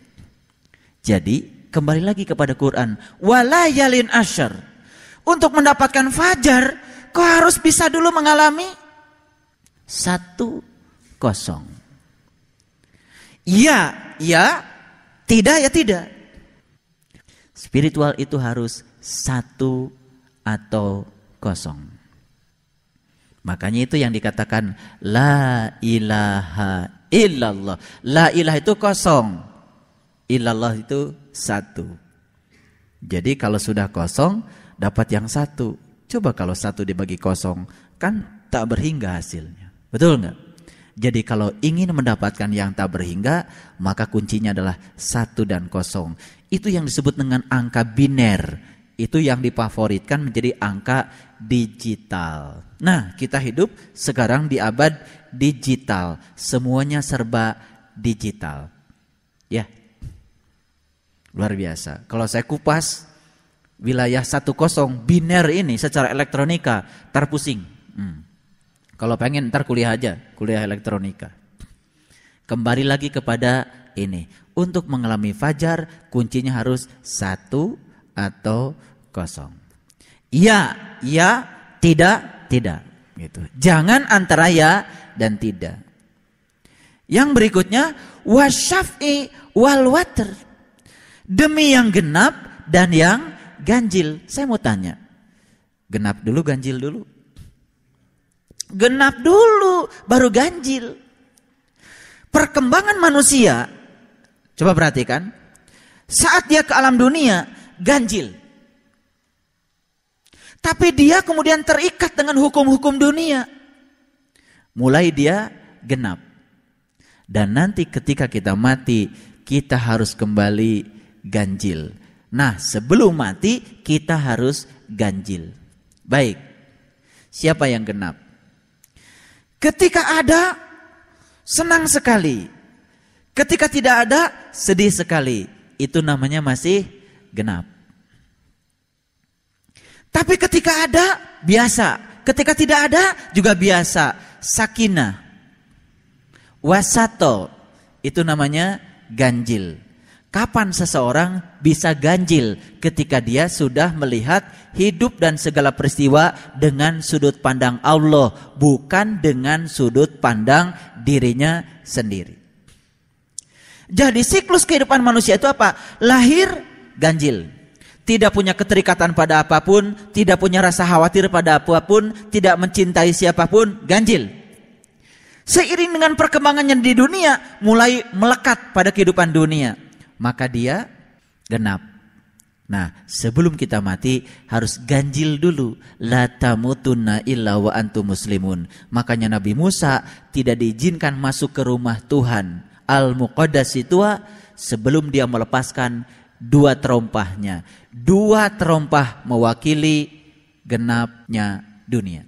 Jadi kembali lagi kepada Quran. Walayalin asyar. Untuk mendapatkan fajar, kau harus bisa dulu mengalami satu kosong. Iya, iya, tidak, ya tidak. Spiritual itu harus satu atau kosong. Makanya itu yang dikatakan la ilaha illallah. La ilaha itu kosong. Illallah itu satu. Jadi kalau sudah kosong dapat yang satu. Coba kalau satu dibagi kosong kan tak berhingga hasilnya. Betul nggak? Jadi kalau ingin mendapatkan yang tak berhingga maka kuncinya adalah satu dan kosong. Itu yang disebut dengan angka biner. Itu yang difavoritkan menjadi angka digital. Nah, kita hidup sekarang di abad digital. Semuanya serba digital. Ya. Luar biasa. Kalau saya kupas wilayah 10 biner ini secara elektronika terpusing. Hmm. Kalau pengen ntar kuliah aja, kuliah elektronika. Kembali lagi kepada ini. Untuk mengalami fajar kuncinya harus satu atau kosong. Iya, iya, tidak, tidak. Gitu. Jangan antara ya dan tidak. Yang berikutnya wasyafi wal water. Demi yang genap dan yang ganjil. Saya mau tanya. Genap dulu, ganjil dulu. Genap dulu, baru ganjil. Perkembangan manusia, coba perhatikan, saat dia ke alam dunia, ganjil. Tapi dia kemudian terikat dengan hukum-hukum dunia. Mulai dia genap. Dan nanti ketika kita mati, kita harus kembali ganjil. Nah, sebelum mati kita harus ganjil. Baik. Siapa yang genap? Ketika ada senang sekali. Ketika tidak ada, sedih sekali. Itu namanya masih genap. Tapi ketika ada, biasa. Ketika tidak ada, juga biasa. Sakinah. Wasato. Itu namanya ganjil. Kapan seseorang bisa ganjil ketika dia sudah melihat hidup dan segala peristiwa dengan sudut pandang Allah, bukan dengan sudut pandang dirinya sendiri. Jadi siklus kehidupan manusia itu apa? Lahir ganjil. Tidak punya keterikatan pada apa pun, tidak punya rasa khawatir pada apa pun, tidak mencintai siapa pun, ganjil. Seiring dengan perkembangannya di dunia, mulai melekat pada kehidupan dunia maka dia genap. Nah, sebelum kita mati harus ganjil dulu. La tamutunna illa wa antum muslimun. Makanya Nabi Musa tidak diizinkan masuk ke rumah Tuhan Al-Muqaddas itu sebelum dia melepaskan dua terompahnya. Dua terompah mewakili genapnya dunia.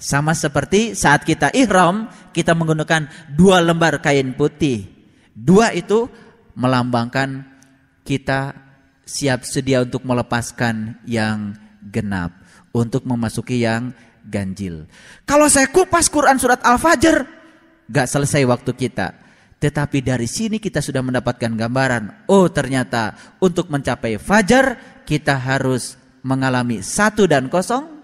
Sama seperti saat kita ihram, kita menggunakan dua lembar kain putih. Dua itu melambangkan kita siap sedia untuk melepaskan yang genap, untuk memasuki yang ganjil. Kalau saya kupas Quran surat Al-Fajr, gak selesai waktu kita. Tetapi dari sini kita sudah mendapatkan gambaran. Oh ternyata untuk mencapai fajar kita harus mengalami satu dan kosong.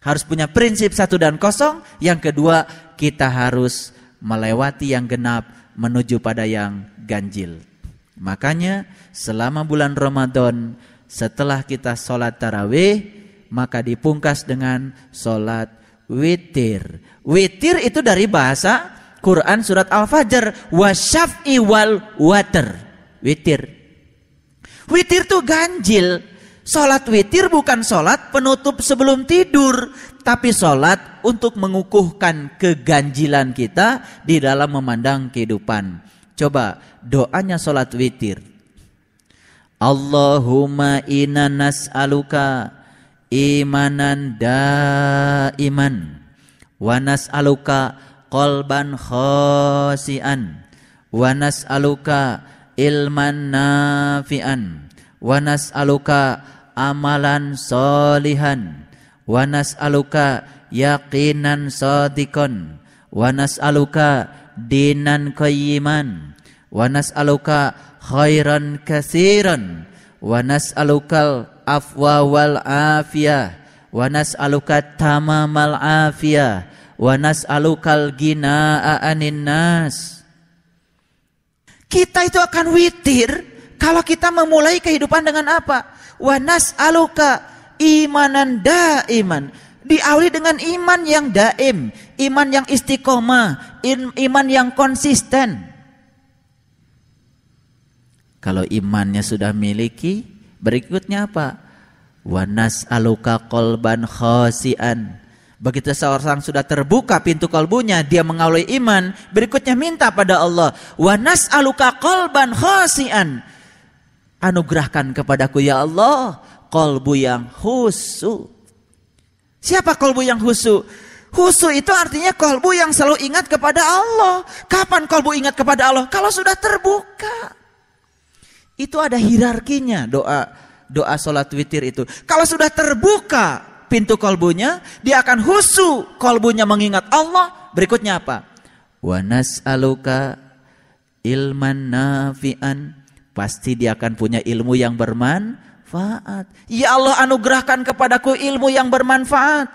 Harus punya prinsip satu dan kosong. Yang kedua kita harus melewati yang genap menuju pada yang ganjil. Makanya selama bulan Ramadan setelah kita sholat tarawih maka dipungkas dengan sholat witir. Witir itu dari bahasa Quran surat Al-Fajr wasyaf'i wal water. Witir. Witir itu ganjil. Sholat witir bukan sholat penutup sebelum tidur. Tapi sholat untuk mengukuhkan keganjilan kita di dalam memandang kehidupan. Coba doanya sholat witir. Allahumma inna nas'aluka imanan daiman wa nas'aluka qalban khasian wa nas'aluka ilman nafi'an wa nas'aluka amalan solihan wa nas'aluka yaqinan sadiqan wa nas'aluka dinan qayyiman wa nas'aluka khairan katsiran wa nas'alukal afwa wal afiyah wa nas'aluka tamamal afiyah wa nas'alukal ginaa anin nas kita itu akan witir kalau kita memulai kehidupan dengan apa wa nas'aluka imanan daiman diawali dengan iman yang daim, iman yang istiqomah, iman yang konsisten. Kalau imannya sudah miliki, berikutnya apa? Wanas aluka kolban khosian. Begitu seorang sudah terbuka pintu kalbunya, dia mengawali iman. Berikutnya minta pada Allah. Wanas aluka kolban khosian. Anugerahkan kepadaku ya Allah kolbu yang husu. Siapa kolbu yang husu? Husu itu artinya kolbu yang selalu ingat kepada Allah. Kapan kolbu ingat kepada Allah? Kalau sudah terbuka. Itu ada hierarkinya doa doa sholat witir itu. Kalau sudah terbuka pintu kolbunya, dia akan husu kolbunya mengingat Allah. Berikutnya apa? Wa nas'aluka ilman nafi'an. Pasti dia akan punya ilmu yang bermanfaat. Ya Allah anugerahkan kepadaku ilmu yang bermanfaat.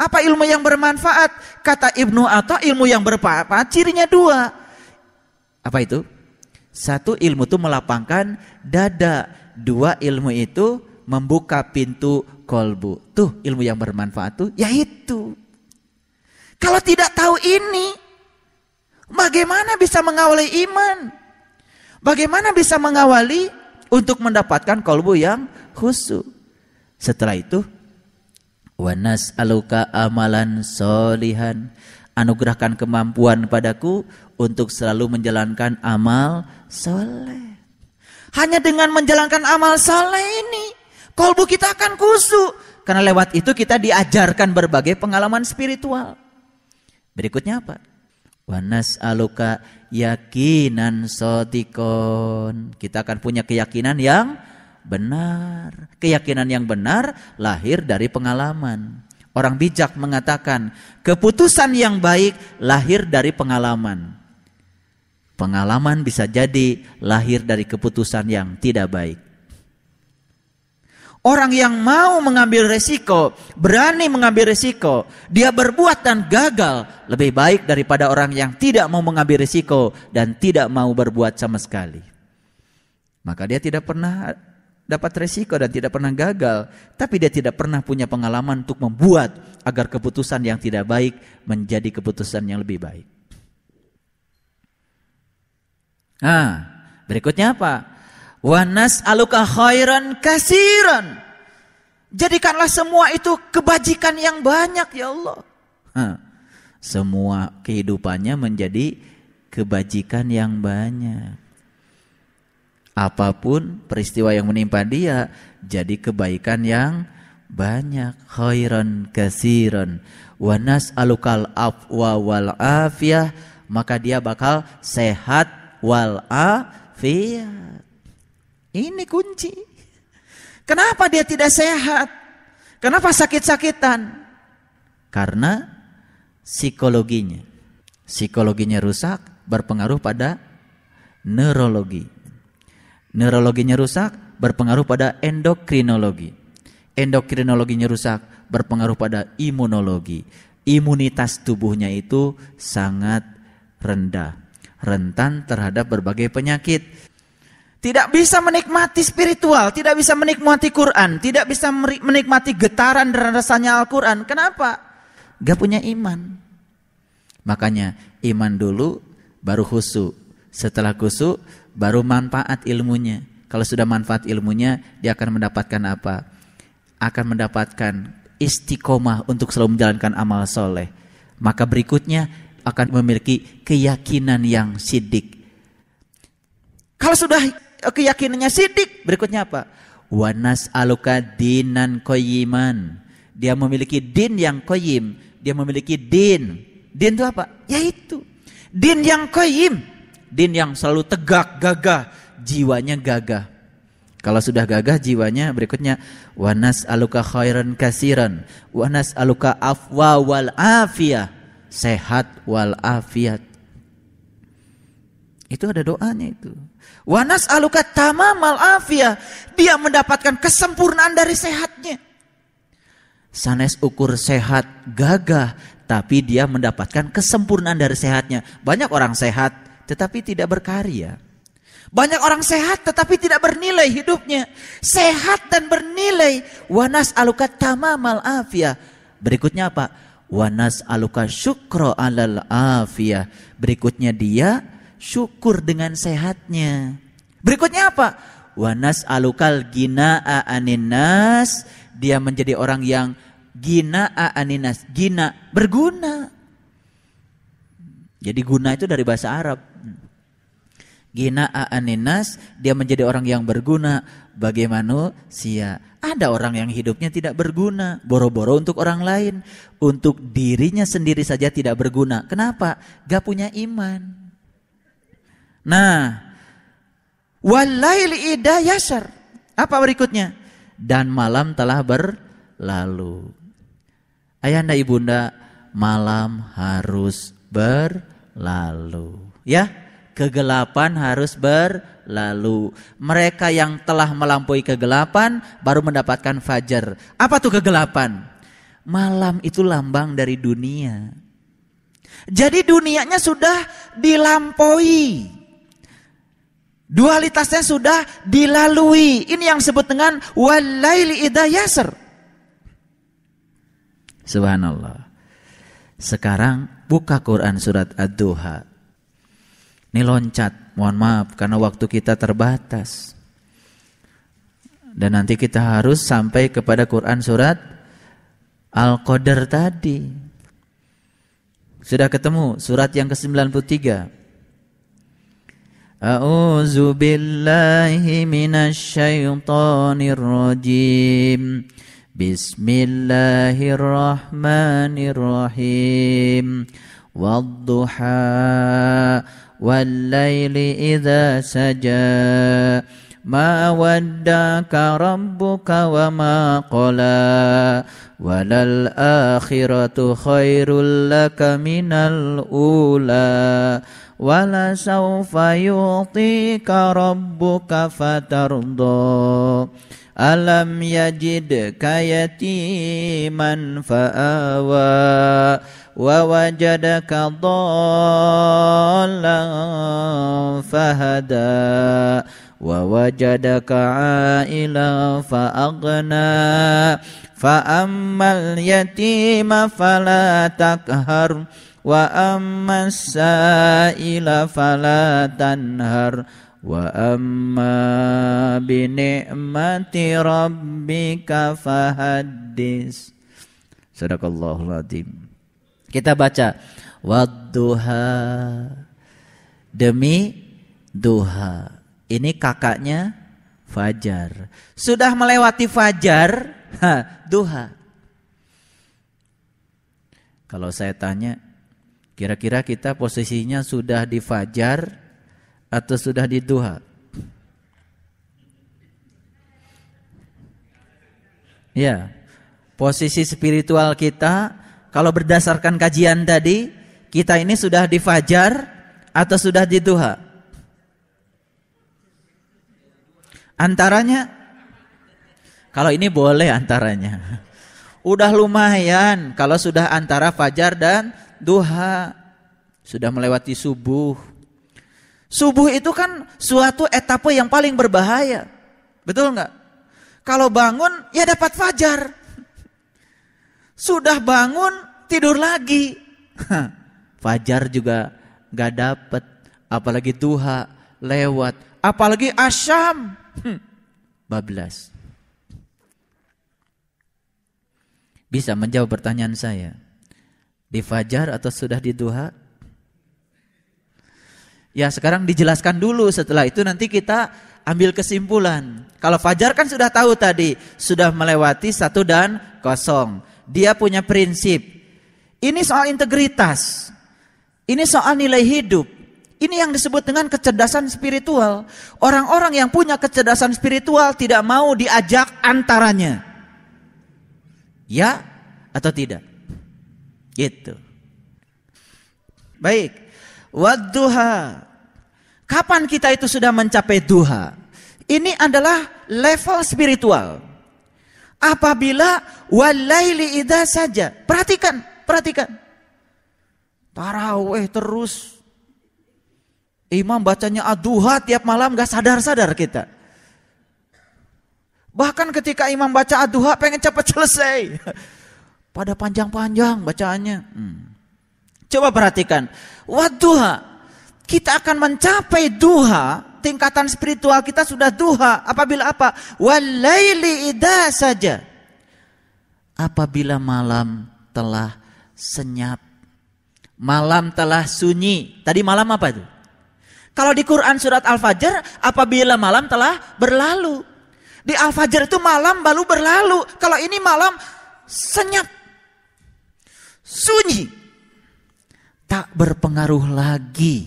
Apa ilmu yang bermanfaat? Kata Ibnu Atta ilmu yang bermanfaat cirinya dua. Apa itu? Satu ilmu itu melapangkan dada. Dua ilmu itu membuka pintu kolbu. Tuh ilmu yang bermanfaat tuh yaitu. Kalau tidak tahu ini, bagaimana bisa mengawali iman? Bagaimana bisa mengawali untuk mendapatkan kolbu yang khusyuk. Setelah itu wanas aluka amalan solihan anugerahkan kemampuan padaku untuk selalu menjalankan amal soleh. Hanya dengan menjalankan amal soleh ini kolbu kita akan khusyuk karena lewat itu kita diajarkan berbagai pengalaman spiritual. Berikutnya apa? Wanas aluka yakinan sotikon. Kita akan punya keyakinan yang benar. Keyakinan yang benar lahir dari pengalaman. Orang bijak mengatakan keputusan yang baik lahir dari pengalaman. Pengalaman bisa jadi lahir dari keputusan yang tidak baik. Orang yang mau mengambil resiko, berani mengambil resiko, dia berbuat dan gagal lebih baik daripada orang yang tidak mau mengambil resiko dan tidak mau berbuat sama sekali. Maka dia tidak pernah dapat resiko dan tidak pernah gagal, tapi dia tidak pernah punya pengalaman untuk membuat agar keputusan yang tidak baik menjadi keputusan yang lebih baik. Nah, berikutnya apa? Wanas aluka khairan kasiran. Jadikanlah semua itu kebajikan yang banyak ya Allah. Semua kehidupannya menjadi kebajikan yang banyak. Apa pun peristiwa yang menimpa dia jadi kebaikan yang banyak. Khairan kasiran. Wanas alukal afwa wal afiyah. Maka dia bakal sehat wal afiyah. Ini kunci. Kenapa dia tidak sehat? Kenapa sakit-sakitan? Karena psikologinya. Psikologinya rusak berpengaruh pada neurologi. Neurologinya rusak berpengaruh pada endokrinologi. Endokrinologinya rusak berpengaruh pada imunologi. Imunitas tubuhnya itu sangat rendah, rentan terhadap berbagai penyakit. Tidak bisa menikmati spiritual, tidak bisa menikmati Quran, tidak bisa menikmati getaran dan rasanya Al-Quran. Kenapa? Gak punya iman. Makanya iman dulu baru khusu. Setelah khusu baru manfaat ilmunya. Kalau sudah manfaat ilmunya dia akan mendapatkan apa? Akan mendapatkan istiqomah untuk selalu menjalankan amal soleh. Maka berikutnya akan memiliki keyakinan yang sidik. Kalau sudah keyakinannya sidik. Berikutnya apa? Wanas aluka dinan koyiman. Dia memiliki din yang koyim. Dia memiliki din. Din itu apa? Yaitu din yang koyim. Din yang selalu tegak, gagah. Jiwanya gagah. Kalau sudah gagah jiwanya berikutnya wanas aluka khairan kasiran wanas aluka afwa wal afiyah sehat wal afiat itu ada doanya itu. Wanas aluka tamamal afia. Dia mendapatkan kesempurnaan dari sehatnya. Sanes ukur sehat gagah. Tapi dia mendapatkan kesempurnaan dari sehatnya. Banyak orang sehat tetapi tidak berkarya. Banyak orang sehat tetapi tidak bernilai hidupnya. Sehat dan bernilai. Wanas aluka tamamal afia. Berikutnya apa? Wanas aluka syukro alal afia. Berikutnya dia syukur dengan sehatnya. Berikutnya apa? Wanas alukal gina aninas. Dia menjadi orang yang gina aninas. Gina berguna. Jadi guna itu dari bahasa Arab. Gina aninas dia menjadi orang yang berguna, bagi manusia. Ada orang yang hidupnya tidak berguna, boro-boro untuk orang lain, untuk dirinya sendiri saja tidak berguna. Kenapa? Gak punya iman. Nah, walaili ida yasar. Apa berikutnya? Dan malam telah berlalu. Ayahanda ibunda, malam harus berlalu. Ya, kegelapan harus berlalu. Mereka yang telah melampaui kegelapan baru mendapatkan fajar. Apa tuh kegelapan? Malam itu lambang dari dunia. Jadi dunianya sudah dilampaui. Dualitasnya sudah dilalui. Ini yang disebut dengan walaili idayasr. Subhanallah. Sekarang buka Quran surat Ad-Duha. Ini loncat, mohon maaf karena waktu kita terbatas. Dan nanti kita harus sampai kepada Quran surat Al-Qadar tadi. Sudah ketemu surat yang ke-93. أعوذ بالله من الشيطان الرجيم. بسم الله الرحمن الرحيم. والضحى والليل إذا سجى. ما ودعك ربك وما قلى. وللآخرة خير لك من الأولى. ولسوف يعطيك ربك فترضى ألم يجدك يتيما فآوى ووجدك ضالا فهدى ووجدك عائلا فأغنى فأما اليتيم فلا تقهر وأما السائل فلا تنهر وأما بنعمة ربك فحدث صدق الله العظيم Kita baca wadduha demi duha. Ini kakaknya fajar. Sudah melewati fajar, ha, duha. Kalau saya tanya, kira-kira kita posisinya sudah di fajar atau sudah di duha? Ya, posisi spiritual kita kalau berdasarkan kajian tadi, kita ini sudah di fajar atau sudah di duha? Antaranya kalau ini boleh antaranya. Udah lumayan kalau sudah antara fajar dan duha. Sudah melewati subuh. Subuh itu kan suatu etape yang paling berbahaya. Betul nggak? Kalau bangun ya dapat fajar. Sudah bangun tidur lagi. Fajar juga gak dapet. Apalagi duha lewat. Apalagi asyam. Hmm. Bablas. Bisa menjawab pertanyaan saya. Di fajar atau sudah di duha? Ya sekarang dijelaskan dulu setelah itu nanti kita ambil kesimpulan. Kalau fajar kan sudah tahu tadi, sudah melewati satu dan kosong. Dia punya prinsip. Ini soal integritas. Ini soal nilai hidup. Ini yang disebut dengan kecerdasan spiritual. Orang-orang yang punya kecerdasan spiritual tidak mau diajak antaranya. Ya atau tidak? Gitu. Baik. Wadduha. Kapan kita itu sudah mencapai duha? Ini adalah level spiritual. Apabila walaili idza saja. Perhatikan, perhatikan. Taraweh terus. Imam bacanya aduha tiap malam gak sadar-sadar kita. Bahkan ketika imam baca aduha pengen cepat selesai. Pada panjang-panjang bacaannya. Hmm. Coba perhatikan. Waduha. Kita akan mencapai duha tingkatan spiritual kita sudah duha apabila apa? Walaili ida saja. Apabila malam telah senyap. Malam telah sunyi. Tadi malam apa itu? Kalau di Quran surat Al-Fajr apabila malam telah berlalu. Di Al-Fajr itu malam baru berlalu. Kalau ini malam senyap. Sunyi. Tak berpengaruh lagi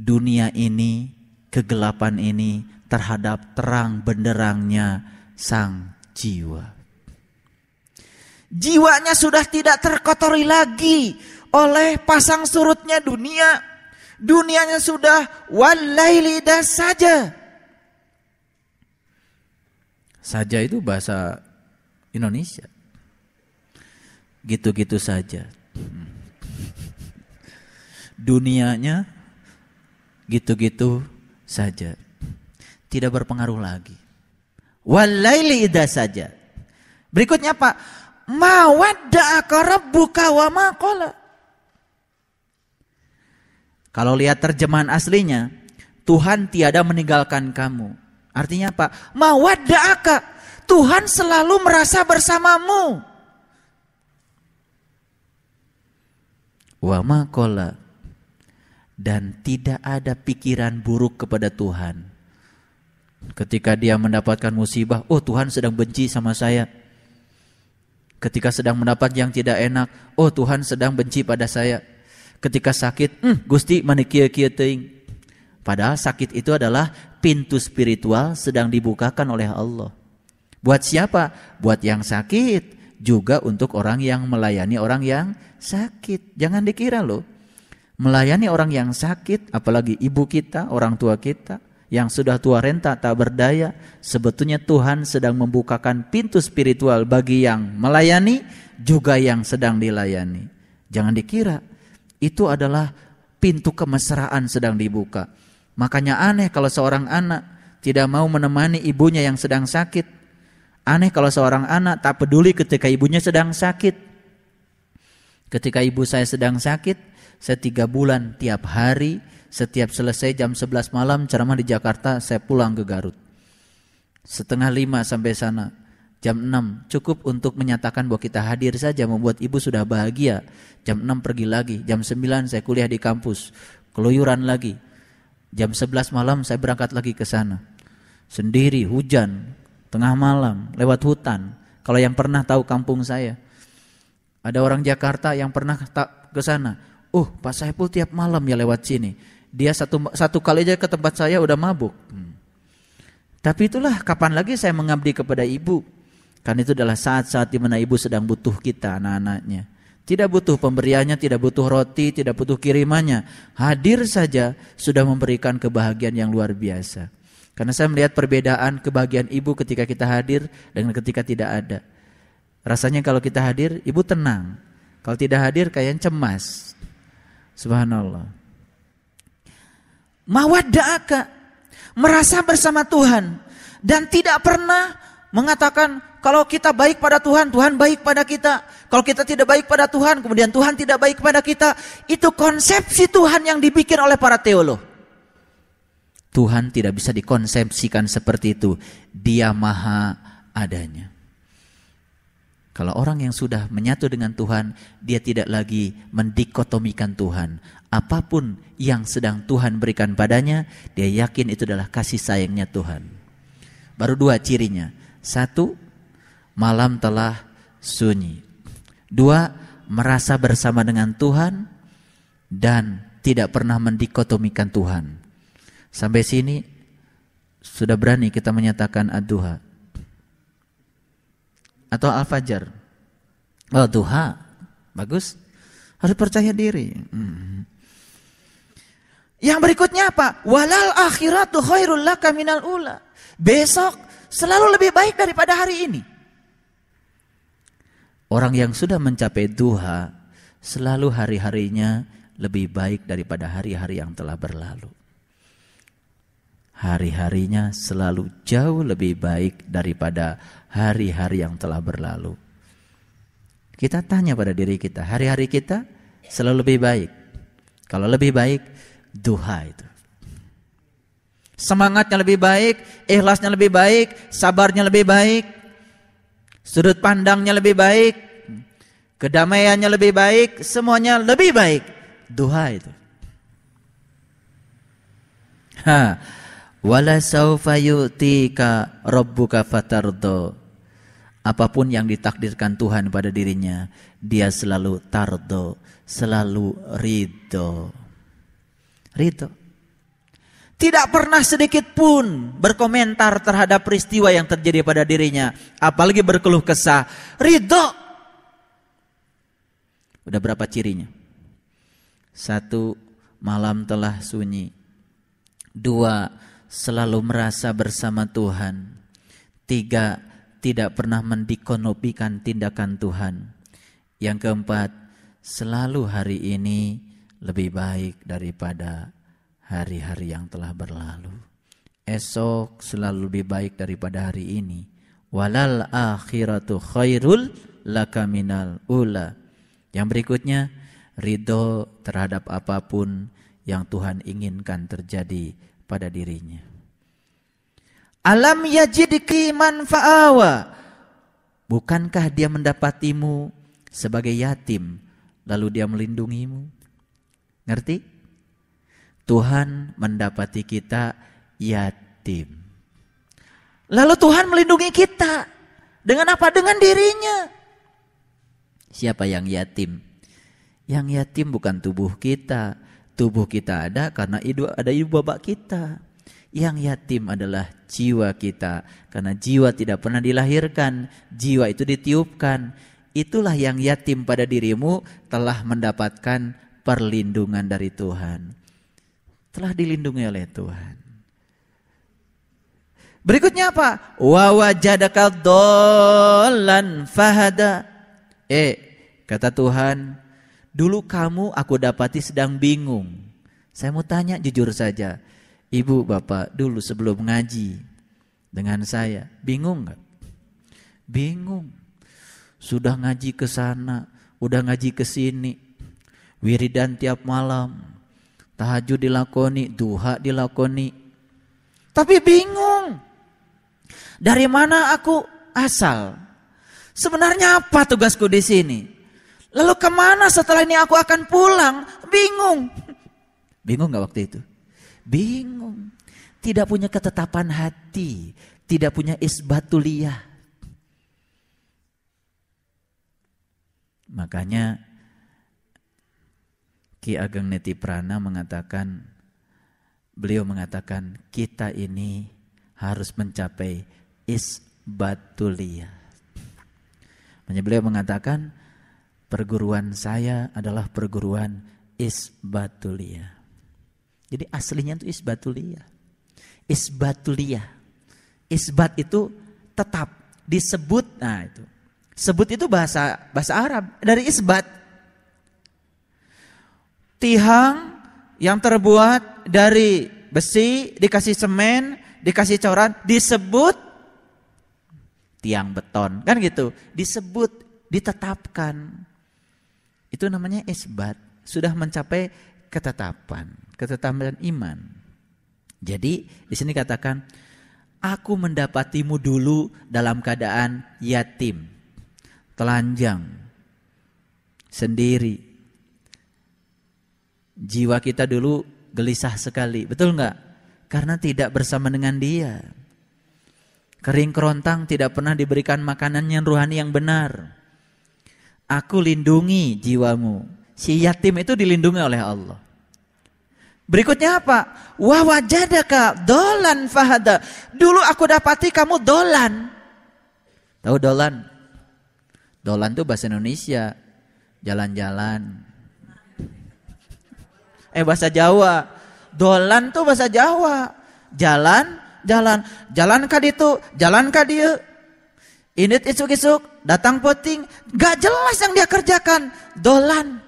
dunia ini, kegelapan ini terhadap terang benderangnya sang jiwa. Jiwanya sudah tidak terkotori lagi oleh pasang surutnya dunia. Dunianya sudah walaili saja. Saja itu bahasa Indonesia. Gitu-gitu saja. Dunianya gitu-gitu saja. Tidak berpengaruh lagi. Walaili ida saja. Berikutnya Pak, mawadda'aka rabbuka wa. Kalau lihat terjemahan aslinya, Tuhan tiada meninggalkan kamu. Artinya apa? Mawadda'aka. Tuhan selalu merasa bersamamu. Wa maqala. Dan tidak ada pikiran buruk kepada Tuhan. Ketika dia mendapatkan musibah, oh Tuhan sedang benci sama saya. Ketika sedang mendapat yang tidak enak, oh Tuhan sedang benci pada saya. Ketika sakit, hmm, Gusti manikia kia teing. Padahal sakit itu adalah pintu spiritual sedang dibukakan oleh Allah. Buat siapa? Buat yang sakit, juga untuk orang yang melayani orang yang sakit. Jangan dikira loh. Melayani orang yang sakit, apalagi ibu kita, orang tua kita, yang sudah tua renta tak berdaya, sebetulnya Tuhan sedang membukakan pintu spiritual bagi yang melayani juga yang sedang dilayani. Jangan dikira itu adalah pintu kemesraan sedang dibuka. Makanya aneh kalau seorang anak tidak mau menemani ibunya yang sedang sakit. Aneh kalau seorang anak tak peduli ketika ibunya sedang sakit. Ketika ibu saya sedang sakit, saya tiga bulan tiap hari setiap selesai jam 11 malam ceramah di Jakarta, saya pulang ke Garut. Setengah lima sampai sana, jam 6 cukup untuk menyatakan bahwa kita hadir saja membuat ibu sudah bahagia. Jam 6 pergi lagi, jam 9 saya kuliah di kampus, keluyuran lagi. Jam 11 malam saya berangkat lagi ke sana. Sendiri, hujan, tengah malam, lewat hutan. Kalau yang pernah tahu kampung saya, ada orang Jakarta yang pernah ke sana. Oh, Pak Saiful tiap malam ya lewat sini. Dia satu satu kali aja ke tempat saya udah mabuk. Hmm. Tapi itulah kapan lagi saya mengabdi kepada ibu. Karena itu adalah saat-saat di mana ibu sedang butuh kita anak-anaknya. Tidak butuh pemberiannya, tidak butuh roti, tidak butuh kirimannya. Hadir saja sudah memberikan kebahagiaan yang luar biasa. Karena saya melihat perbedaan kebahagiaan ibu ketika kita hadir dengan ketika tidak ada. Rasanya kalau kita hadir, ibu tenang. Kalau tidak hadir, kayak cemas. Subhanallah mawadda'aka merasa bersama Tuhan dan tidak pernah mengatakan kalau kita baik pada Tuhan, Tuhan baik pada kita. Kalau kita tidak baik pada Tuhan, kemudian Tuhan tidak baik pada kita. Itu konsepsi Tuhan yang dibikin oleh para teolog. Tuhan tidak bisa dikonsepsikan seperti itu. Dia maha adanya. Kalau orang yang sudah menyatu dengan Tuhan, dia tidak lagi mendikotomikan Tuhan. Apa pun yang sedang Tuhan berikan padanya, dia yakin itu adalah kasih sayangnya Tuhan. Baru dua cirinya. Satu, malam telah sunyi. Dua, merasa bersama dengan Tuhan dan tidak pernah mendikotomikan Tuhan. Sampai sini sudah berani kita menyatakan ad-duha atau al-fajar. Oh, duha. Bagus. Harus percaya diri. Hmm. Yang berikutnya apa? Walal akhiratu khairul laka minal ula. Besok selalu lebih baik daripada hari ini. Orang yang sudah mencapai duha selalu hari-harinya lebih baik daripada hari-hari yang telah berlalu. Hari-harinya selalu jauh lebih baik daripada hari-hari yang telah berlalu. Kita tanya pada diri kita, hari-hari kita selalu lebih baik. Kalau lebih baik, duha itu. Semangatnya lebih baik, ikhlasnya lebih baik, sabarnya lebih baik, sudut pandangnya lebih baik, kedamaiannya lebih baik, semuanya lebih baik. Duha itu. Ha. Wala saufa yu'tika rabbuka fatardo. Apa pun yang ditakdirkan Tuhan pada dirinya, dia selalu tardo, selalu ridho. Ridho. Tidak pernah sedikit pun berkomentar terhadap peristiwa yang terjadi pada dirinya. Apalagi berkeluh kesah. Ridho. Udah berapa cirinya? Satu, malam telah sunyi. Dua, selalu merasa bersama Tuhan. Tiga, tidak pernah mendikonopikan tindakan Tuhan. Yang keempat, selalu hari ini lebih baik daripada hari-hari yang telah berlalu. Esok selalu lebih baik daripada hari ini. Walal akhiratu khairul laka minal ula. Yang berikutnya, ridho terhadap apa pun yang Tuhan inginkan terjadi pada dirinya. Alam yajidki manfa'awa. Bukankah dia mendapatimu sebagai yatim lalu dia melindungimu? Ngerti? Tuhan mendapati kita yatim. Lalu Tuhan melindungi kita. Dengan apa? Dengan dirinya. Siapa yang yatim? Yang yatim bukan tubuh kita. Tubuh kita ada karena ada ibu bapak kita. Yang yatim adalah jiwa kita. Karena jiwa tidak pernah dilahirkan. Jiwa itu ditiupkan. Itulah yang yatim pada dirimu telah mendapatkan perlindungan dari Tuhan telah dilindungi oleh Tuhan. Berikutnya apa? Wa wajadaka dolan fahada. Eh, kata Tuhan, dulu kamu aku dapati sedang bingung. Saya mau tanya jujur saja. Ibu, Bapak, dulu sebelum ngaji dengan saya, bingung nggak? Bingung. Sudah ngaji ke sana, udah ngaji ke sini. Wiridan tiap malam, Tahajud dilakoni, duha dilakoni. Tapi bingung. Dari mana aku asal? Sebenarnya apa tugasku di sini? Lalu ke mana setelah ini aku akan pulang? Bingung. Bingung gak waktu itu? Bingung. Tidak punya ketetapan hati. Tidak punya isbatuliyah. Makanya Ki Ageng Neti Prana mengatakan, beliau mengatakan kita ini harus mencapai isbatulia. Beliau mengatakan perguruan saya adalah perguruan isbatulia. Jadi aslinya itu isbatulia. Isbatulia. Isbat itu tetap disebut. Nah itu. Sebut itu bahasa bahasa Arab dari isbat Tihang yang terbuat dari besi dikasih semen, dikasih coran disebut tiang beton. Kan gitu, disebut, ditetapkan. Itu namanya isbat, sudah mencapai ketetapan, ketetapan iman. Jadi di sini katakan aku mendapatimu dulu dalam keadaan yatim, telanjang, sendiri, Jiwa kita dulu gelisah sekali, betul nggak? Karena tidak bersama dengan dia. Kering kerontang tidak pernah diberikan makanan yang ruhani yang benar. Aku lindungi jiwamu. Si yatim itu dilindungi oleh Allah. Berikutnya apa? Wah wajadaka dolan fahada. Dulu aku dapati kamu dolan. Tahu dolan? Dolan itu bahasa Indonesia. Jalan-jalan, eh bahasa Jawa. Dolan tuh bahasa Jawa. Jalan, jalan, jalan kah itu, jalan kah dia. Init isuk-isuk, datang poting, gak jelas yang dia kerjakan. Dolan.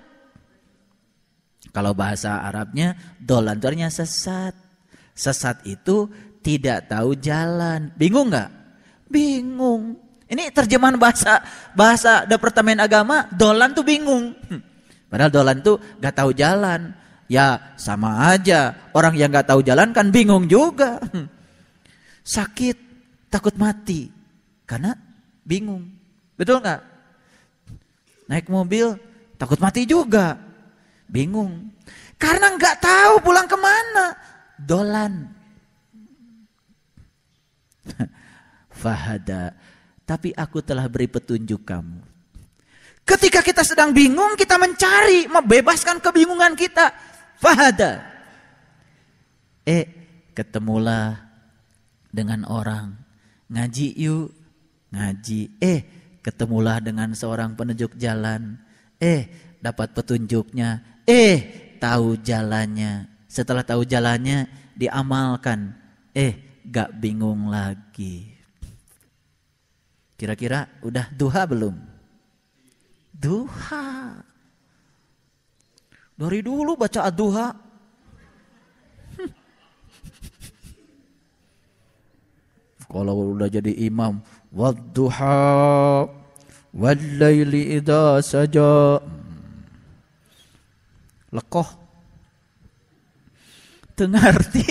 Kalau bahasa Arabnya, dolan itu artinya sesat. Sesat itu tidak tahu jalan. Bingung nggak? Bingung. Ini terjemahan bahasa bahasa departemen agama, dolan tuh bingung. Padahal dolan tuh gak tahu jalan. Ya sama aja. Orang yang nggak tahu jalan kan bingung juga. Sakit, takut mati. Karena bingung. Betul nggak? Naik mobil, takut mati juga. Bingung. Karena nggak tahu pulang ke mana. Dolan. Fahada. Tapi aku telah beri petunjuk kamu. Ketika kita sedang bingung, kita mencari, membebaskan kebingungan kita. Fahada. Eh, ketemulah dengan orang. Ngaji yuk. Ngaji. Eh, ketemulah dengan seorang penunjuk jalan. Eh, dapat petunjuknya. Eh, tahu jalannya. Setelah tahu jalannya, diamalkan. Eh, gak bingung lagi. Kira-kira udah duha belum? Duha. Dari dulu baca duha. Kalau udah jadi imam, wadduha walaili idza saja. Lekoh. Tengarti.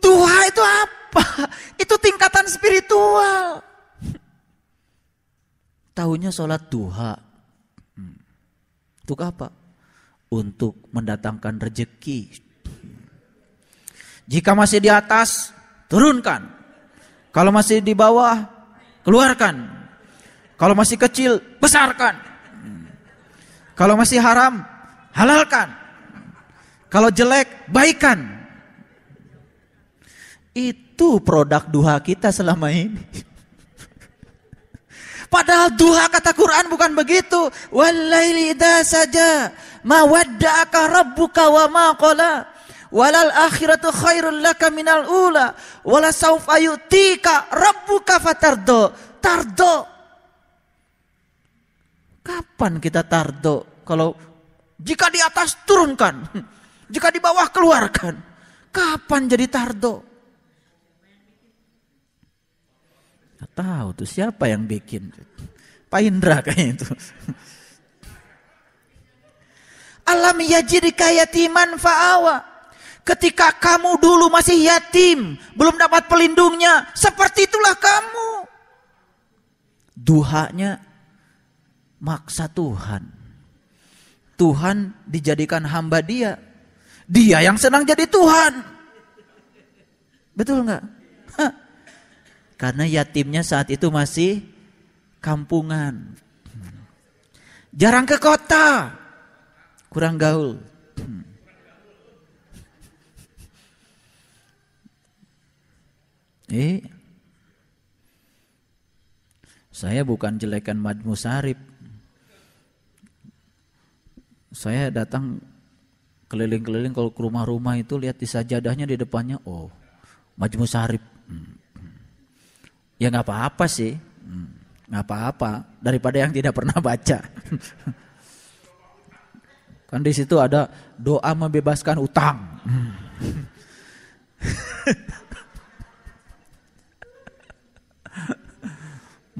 Duha itu apa? Itu tingkatan spiritual. Tahunya sholat duha. Untuk apa? Untuk mendatangkan rejeki. Jika masih di atas, turunkan. Kalau masih di bawah, keluarkan. Kalau masih kecil, besarkan. Kalau masih haram, halalkan. Kalau jelek, baikan. Itu produk duha kita selama ini. Padahal duha kata Quran bukan begitu. Walaili saja ma wadda'aka rabbuka wa ma qala. Walal akhiratu khairul laka minal ula. Wala saufa yutika rabbuka fatardo. Tardo. Kapan kita tardo? Kalau jika di atas turunkan. Jika di bawah keluarkan. Kapan jadi tardo? Gak tahu tuh siapa yang bikin. Pak Indra kayaknya itu. Alam yajidika yatiman fa'awa. Ketika kamu dulu masih yatim, belum dapat pelindungnya, seperti itulah kamu. Duhanya maksa Tuhan. Tuhan dijadikan hamba dia. Dia yang senang jadi Tuhan. Betul nggak? Karena yatimnya saat itu masih kampungan. Jarang ke kota. Kurang gaul. Eh, saya bukan jelekan Majmu Sarip. Saya datang keliling-keliling kalau ke rumah-rumah itu lihat di sajadahnya di depannya, oh, Majmu. Hmm. Ya nggak apa-apa sih, nggak apa-apa daripada yang tidak pernah baca. kan di situ ada doa membebaskan utang.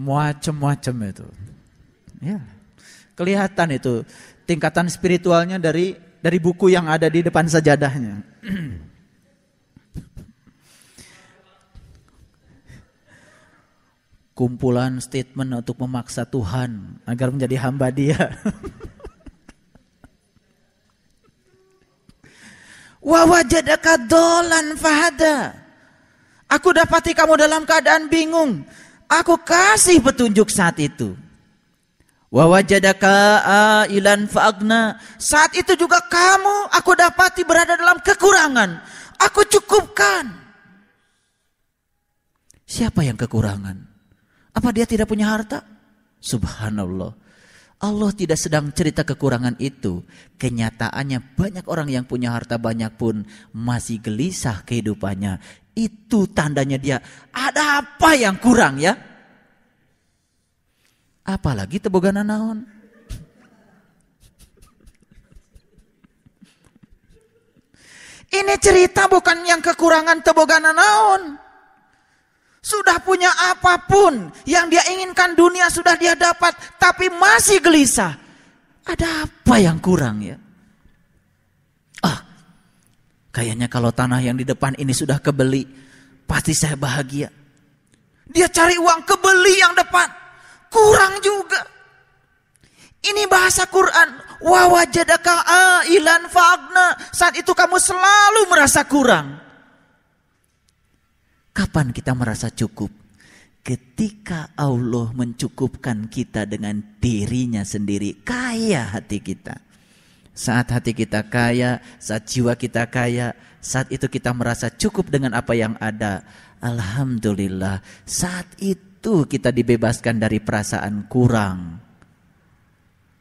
Macem-macem itu. Ya. Kelihatan itu tingkatan spiritualnya dari dari buku yang ada di depan sajadahnya. kumpulan statement untuk memaksa Tuhan agar menjadi hamba Dia. Wa wajadaka dolan fahada. Aku dapati kamu dalam keadaan bingung. Aku kasih petunjuk saat itu. Wa wajadaka ailan faagna. Saat itu juga kamu aku dapati berada dalam kekurangan. Aku cukupkan. Siapa yang kekurangan? Apa dia tidak punya harta? Subhanallah. Allah tidak sedang cerita kekurangan itu. Kenyataannya banyak orang yang punya harta banyak pun masih gelisah kehidupannya. Itu tandanya dia ada apa yang kurang ya. Apalagi teboganan naon. Ini cerita bukan yang kekurangan teboganan naon. Sudah punya apa pun yang dia inginkan dunia sudah dia dapat, tapi masih gelisah. Ada apa yang kurang ya? Kayaknya kalau tanah yang di depan ini sudah kebeli, pasti saya bahagia. Dia cari uang kebeli yang depan, kurang juga. Ini bahasa Quran. Wa wajadaka ailan fa'agna. Saat itu kamu selalu merasa kurang. Kapan kita merasa cukup? Ketika Allah mencukupkan kita dengan dirinya sendiri, kaya hati kita. Saat hati kita kaya, saat jiwa kita kaya, saat itu kita merasa cukup dengan apa yang ada. Alhamdulillah, saat itu kita dibebaskan dari perasaan kurang.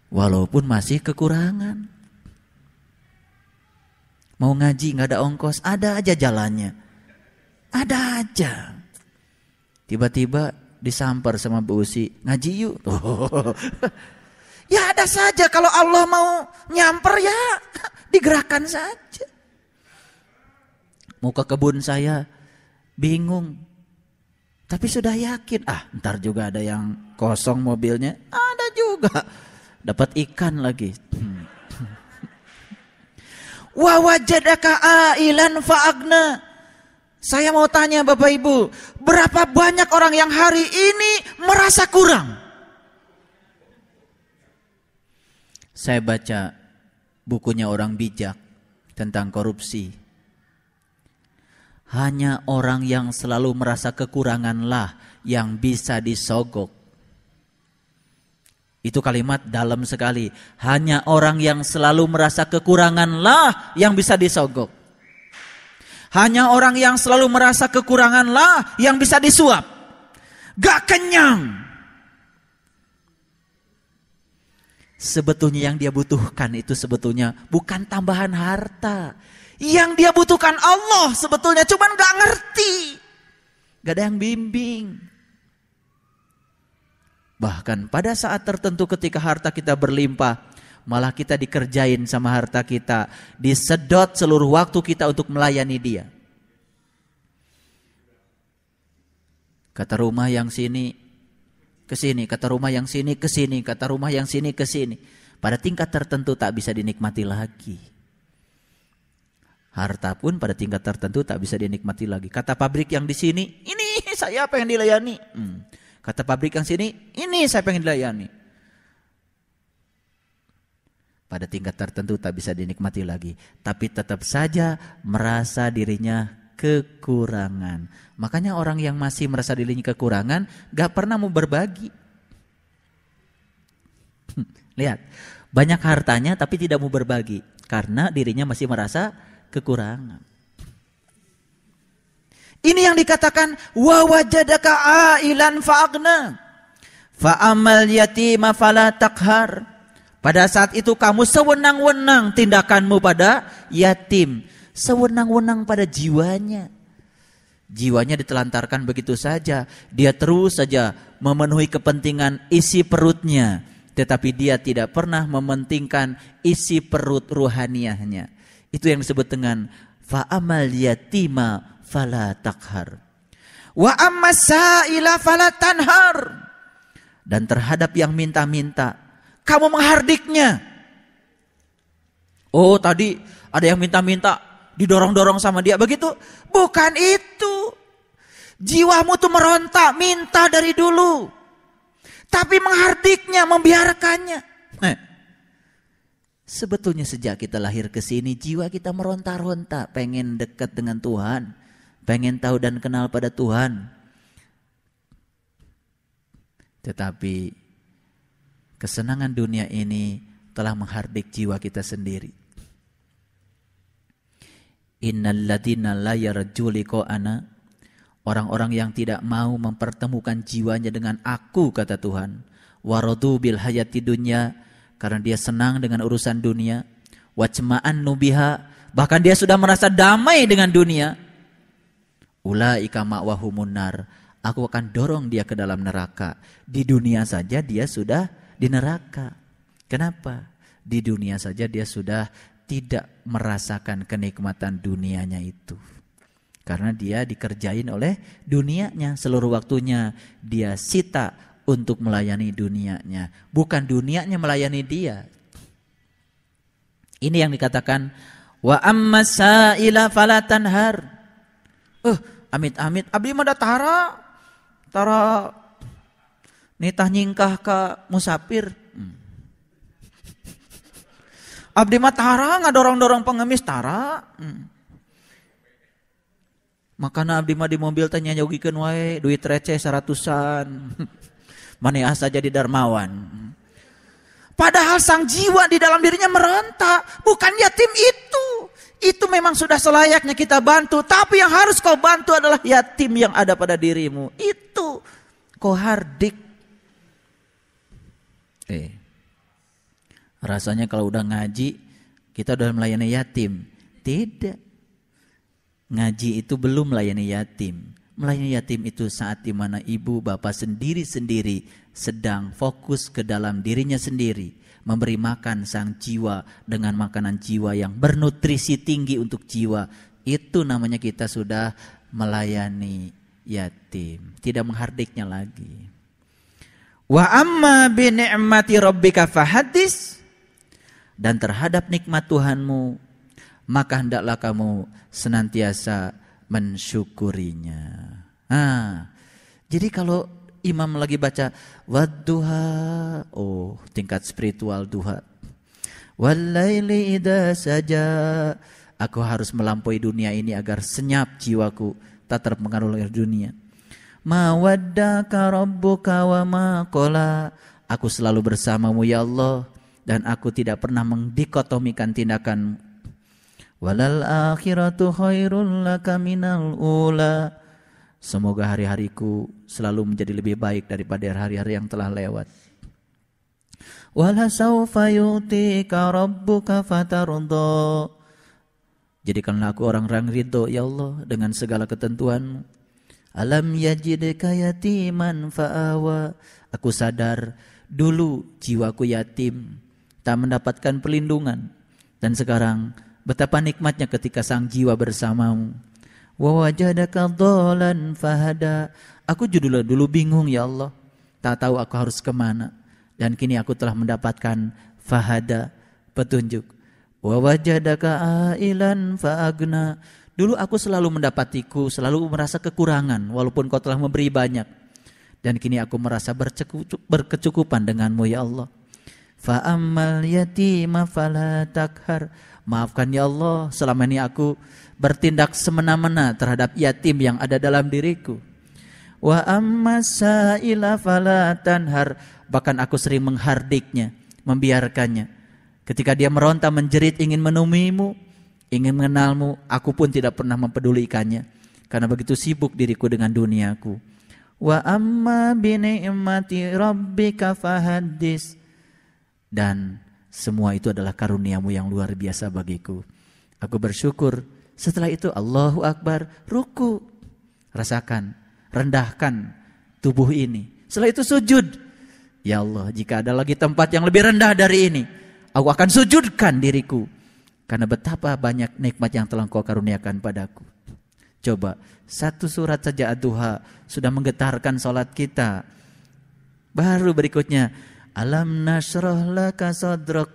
Walaupun masih kekurangan. Mau ngaji nggak ada ongkos, ada aja jalannya. Ada aja. Tiba-tiba disampar sama Bu Usi, ngaji yuk. ya ada saja kalau Allah mau nyamper ya digerakkan saja. Mau ke kebun saya bingung. Tapi sudah yakin, ah ntar juga ada yang kosong mobilnya. Ada juga. Dapat ikan lagi. Wa wajadaka ailan fa'agna. Saya mau tanya Bapak Ibu, berapa banyak orang yang hari ini merasa kurang? Saya baca bukunya orang bijak tentang korupsi. Hanya orang yang selalu merasa kekuranganlah yang bisa disogok. Itu kalimat dalam sekali. Hanya orang yang selalu merasa kekuranganlah yang bisa disogok. Hanya orang yang selalu merasa kekuranganlah yang bisa disuap. Gak kenyang. Sebetulnya yang dia butuhkan itu sebetulnya bukan tambahan harta. Yang dia butuhkan Allah sebetulnya cuman gak ngerti. Gak ada yang bimbing. Bahkan pada saat tertentu ketika harta kita berlimpah, malah kita dikerjain sama harta kita, disedot seluruh waktu kita untuk melayani dia. Kata rumah yang sini ke sini, kata rumah yang sini ke sini, kata rumah yang sini ke sini. Pada tingkat tertentu tak bisa dinikmati lagi. Harta pun pada tingkat tertentu tak bisa dinikmati lagi. Kata pabrik yang di sini, ini saya pengen dilayani. Hmm. Kata pabrik yang sini, ini saya pengen dilayani pada tingkat tertentu tak bisa dinikmati lagi, tapi tetap saja merasa dirinya kekurangan. Makanya orang yang masih merasa dirinya kekurangan gak pernah mau berbagi. Lihat, banyak hartanya tapi tidak mau berbagi karena dirinya masih merasa kekurangan. Ini yang dikatakan wa wajadaka ailan fa'agna fa'amal yatima fala takhar pada saat itu kamu sewenang-wenang tindakanmu pada yatim. Sewenang-wenang pada jiwanya. Jiwanya ditelantarkan begitu saja. Dia terus saja memenuhi kepentingan isi perutnya. Tetapi dia tidak pernah mementingkan isi perut ruhaniahnya. Itu yang disebut dengan fa'amal yatima fala takhar. Wa amma fala tanhar. Dan terhadap yang minta-minta, kamu menghardiknya. Oh tadi ada yang minta-minta didorong-dorong sama dia begitu. Bukan itu. Jiwamu tuh meronta, minta dari dulu. Tapi menghardiknya, membiarkannya. Eh. Sebetulnya sejak kita lahir ke sini jiwa kita meronta-ronta, pengen dekat dengan Tuhan, pengen tahu dan kenal pada Tuhan. Tetapi kesenangan dunia ini telah menghardik jiwa kita sendiri. Ana orang-orang yang tidak mau mempertemukan jiwanya dengan aku kata Tuhan. Waradu bil hayati dunya karena dia senang dengan urusan dunia. Wacma'an nubiha bahkan dia sudah merasa damai dengan dunia. Ulaika ma'wahumun nar. Aku akan dorong dia ke dalam neraka. Di dunia saja dia sudah di neraka. Kenapa? Di dunia saja dia sudah tidak merasakan kenikmatan dunianya itu. Karena dia dikerjain oleh dunianya seluruh waktunya. Dia sita untuk melayani dunianya. Bukan dunianya melayani dia. Ini yang dikatakan wa amma sa'ila fala tanhar. Uh, amit-amit abdi mah tara tara nitah nyingkah ke musafir. Abdi mah tara ngadorong-dorong pengemis tara. Hmm. Makanya abdi mah di mobil tanya nyogikeun wae duit receh seratusan. Mana asa jadi darmawan. Padahal sang jiwa di dalam dirinya meronta, bukan yatim itu. Itu memang sudah selayaknya kita bantu, tapi yang harus kau bantu adalah yatim yang ada pada dirimu. Itu kau hardik. Eh, rasanya kalau udah ngaji, kita udah melayani yatim. Tidak. Ngaji itu belum melayani yatim. Melayani yatim itu saat di mana ibu bapak sendiri-sendiri sedang fokus ke dalam dirinya sendiri. Memberi makan sang jiwa dengan makanan jiwa yang bernutrisi tinggi untuk jiwa. Itu namanya kita sudah melayani yatim. Tidak menghardiknya lagi. Wa amma bi ni'mati rabbika fahadis. Dan terhadap nikmat Tuhanmu maka hendaklah kamu senantiasa mensyukurinya. Ah, jadi kalau imam lagi baca wadduha, oh tingkat spiritual duha. Walaili idha saja, aku harus melampaui dunia ini agar senyap jiwaku, tak terpengaruh oleh dunia. Ma waddaka rabbuka wa ma qala. Aku selalu bersamamu ya Allah dan aku tidak pernah mendikotomikan tindakan Walal akhiratu khairul laka minal ula. Semoga hari-hariku selalu menjadi lebih baik daripada hari-hari yang telah lewat. Yutika rabbuka. Jadikanlah aku orang-orang ridho ya Allah dengan segala ketentuanmu. Alam yajidka yatiman fa'awa. Aku sadar dulu jiwaku yatim, tak mendapatkan perlindungan. Dan sekarang Betapa nikmatnya ketika sang jiwa bersamamu. Wa wajadaka fahada. Aku judul dulu bingung ya Allah. Tak tahu aku harus ke mana. Dan kini aku telah mendapatkan fahada, petunjuk. Wa ailan faagna. Dulu aku selalu mendapatiku, selalu merasa kekurangan walaupun kau telah memberi banyak. Dan kini aku merasa berkecukupan denganmu ya Allah. Fa'ammal yatima fala takhar. Maafkan ya Allah, selama ini aku bertindak semena-mena terhadap yatim yang ada dalam diriku. Wa amma. Bahkan aku sering menghardiknya, membiarkannya. Ketika dia meronta menjerit ingin menemuimu, ingin mengenalmu, aku pun tidak pernah mempedulikannya. Karena begitu sibuk diriku dengan duniaku. Wa amma bini'mati rabbika fahadis. Dan semua itu adalah karuniamu yang luar biasa bagiku. Aku bersyukur. Setelah itu Allahu Akbar, ruku. Rasakan, rendahkan tubuh ini. Setelah itu sujud. Ya Allah, jika ada lagi tempat yang lebih rendah dari ini, aku akan sujudkan diriku. Karena betapa banyak nikmat yang telah kau karuniakan padaku. Coba, satu surat saja ad-duha sudah menggetarkan sholat kita. Baru berikutnya, Alam nasroh laka sodrok.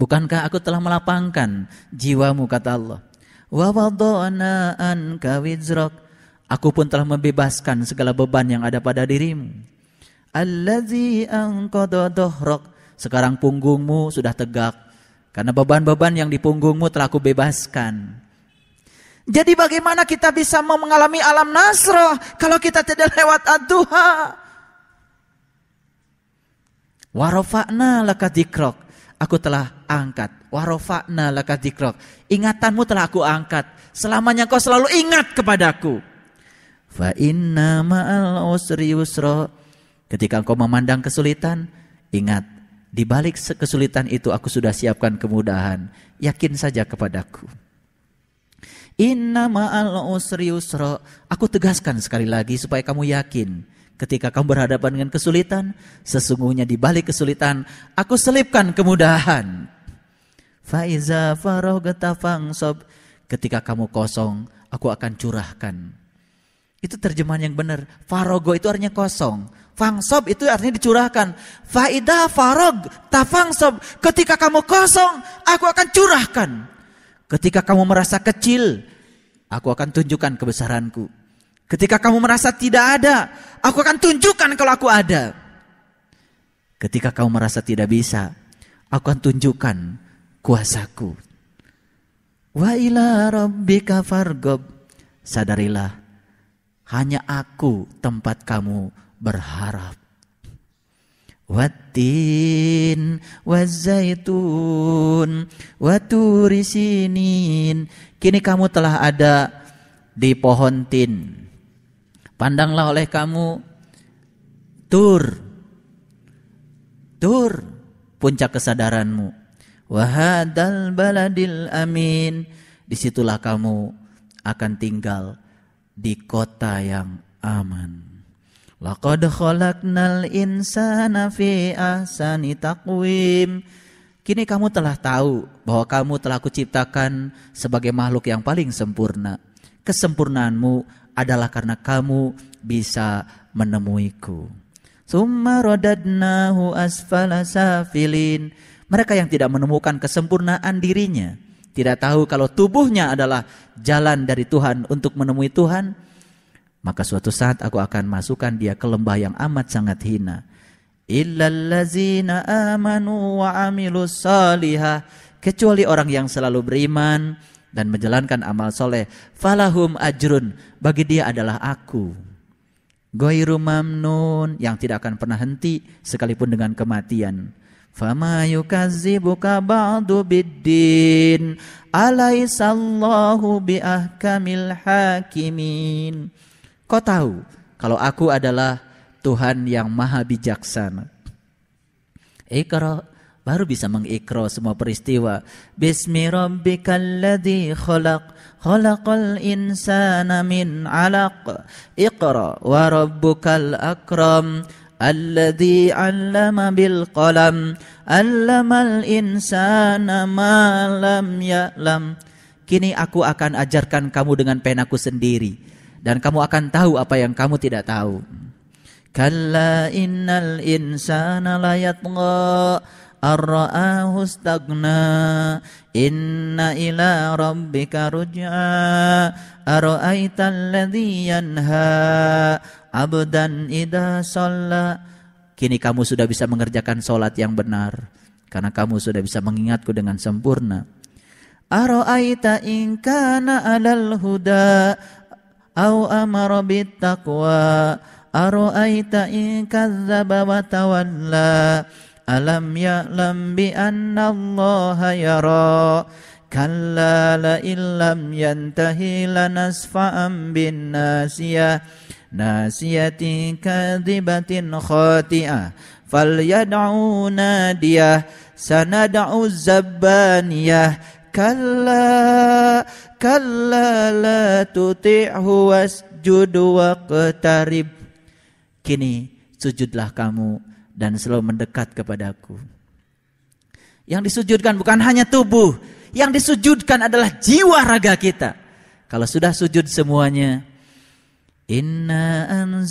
Bukankah aku telah melapangkan jiwamu kata Allah. Wa wadana anka. Aku pun telah membebaskan segala beban yang ada pada dirimu. Allazi angkodo dohrok. Sekarang punggungmu sudah tegak. Karena beban-beban yang di punggungmu telah aku bebaskan. Jadi bagaimana kita bisa mengalami alam nasroh kalau kita tidak lewat ad-duha? Warofakna laka dikrok. Aku telah angkat. Warofakna laka dikrok. Ingatanmu telah aku angkat. Selamanya kau selalu ingat kepadaku. Fa inna ma'al usri usro. Ketika engkau memandang kesulitan, ingat di balik kesulitan itu aku sudah siapkan kemudahan. Yakin saja kepadaku. Inna ma'al usri usro. Aku tegaskan sekali lagi supaya kamu yakin Ketika kamu berhadapan dengan kesulitan, sesungguhnya di balik kesulitan, aku selipkan kemudahan. Faiza farogata sob. Ketika kamu kosong, aku akan curahkan. Itu terjemahan yang benar. Farogo itu artinya kosong. Fangsob itu artinya dicurahkan. Faida farog tafangsob. Ketika kamu kosong, aku akan curahkan. Ketika kamu merasa kecil, aku akan tunjukkan kebesaranku. Ketika kamu merasa tidak ada, aku akan tunjukkan kalau aku ada. Ketika kamu merasa tidak bisa, aku akan tunjukkan kuasaku. Wa ila rabbika fargob. sadarilah hanya aku tempat kamu berharap. Watin wazaitun waturisinin. Kini kamu telah ada di pohon tin. Pandanglah oleh kamu tur. Tur puncak kesadaranmu. Wahadal baladil amin. Di situlah kamu akan tinggal di kota yang aman. Laqad khalaqnal insana fi ahsani taqwim. Kini kamu telah tahu bahwa kamu telah kuciptakan sebagai makhluk yang paling sempurna. Kesempurnaanmu adalah karena kamu bisa menemuiku. Summa radadnahu asfala safilin. Mereka yang tidak menemukan kesempurnaan dirinya, tidak tahu kalau tubuhnya adalah jalan dari Tuhan untuk menemui Tuhan, maka suatu saat aku akan masukkan dia ke lembah yang amat sangat hina. Illallazina amanu wa amilus salihah. Kecuali orang yang selalu beriman dan menjalankan amal soleh. Falahum ajrun. Bagi dia adalah aku. Goiru mamnun. Yang tidak akan pernah henti sekalipun dengan kematian. Fama yukazzibuka ba'du biddin Alaisallahu biahkamil hakimin Kau tahu kalau aku adalah Tuhan yang maha bijaksana Ikra baru bisa mengikra semua peristiwa. Bismi rabbikal ladzi khalaq khalaqal insana min 'alaq. Iqra wa rabbukal akram Alladhi 'allama bil qalam 'allamal insana ma lam ya'lam. Kini aku akan ajarkan kamu dengan penaku sendiri dan kamu akan tahu apa yang kamu tidak tahu. Kalla innal insana la yatgha ar-ra'ahu inna ila rabbika ruj'a ara'aita alladhi yanha abdan idha sholla kini kamu sudah bisa mengerjakan sholat yang benar karena kamu sudah bisa mengingatku dengan sempurna. ara'aita in kana alal huda au amara bittaqwa ara'aita in kadzdzaba wa tawalla alam ya'lam bi anna Allah yara. Kalla la illam yantahi lanasfa'an bin nasiyah. Nasiyati kadhibatin khati'ah. Falyad'u nadiyah. Sanad'u zabbaniyah. Kalla kalla la tuti'hu wasjud waqtarib. Kini sujudlah kamu dan selalu mendekat kepadaku. Yang disujudkan bukan hanya tubuh yang disujudkan adalah jiwa raga kita. Kalau sudah sujud semuanya Inna anza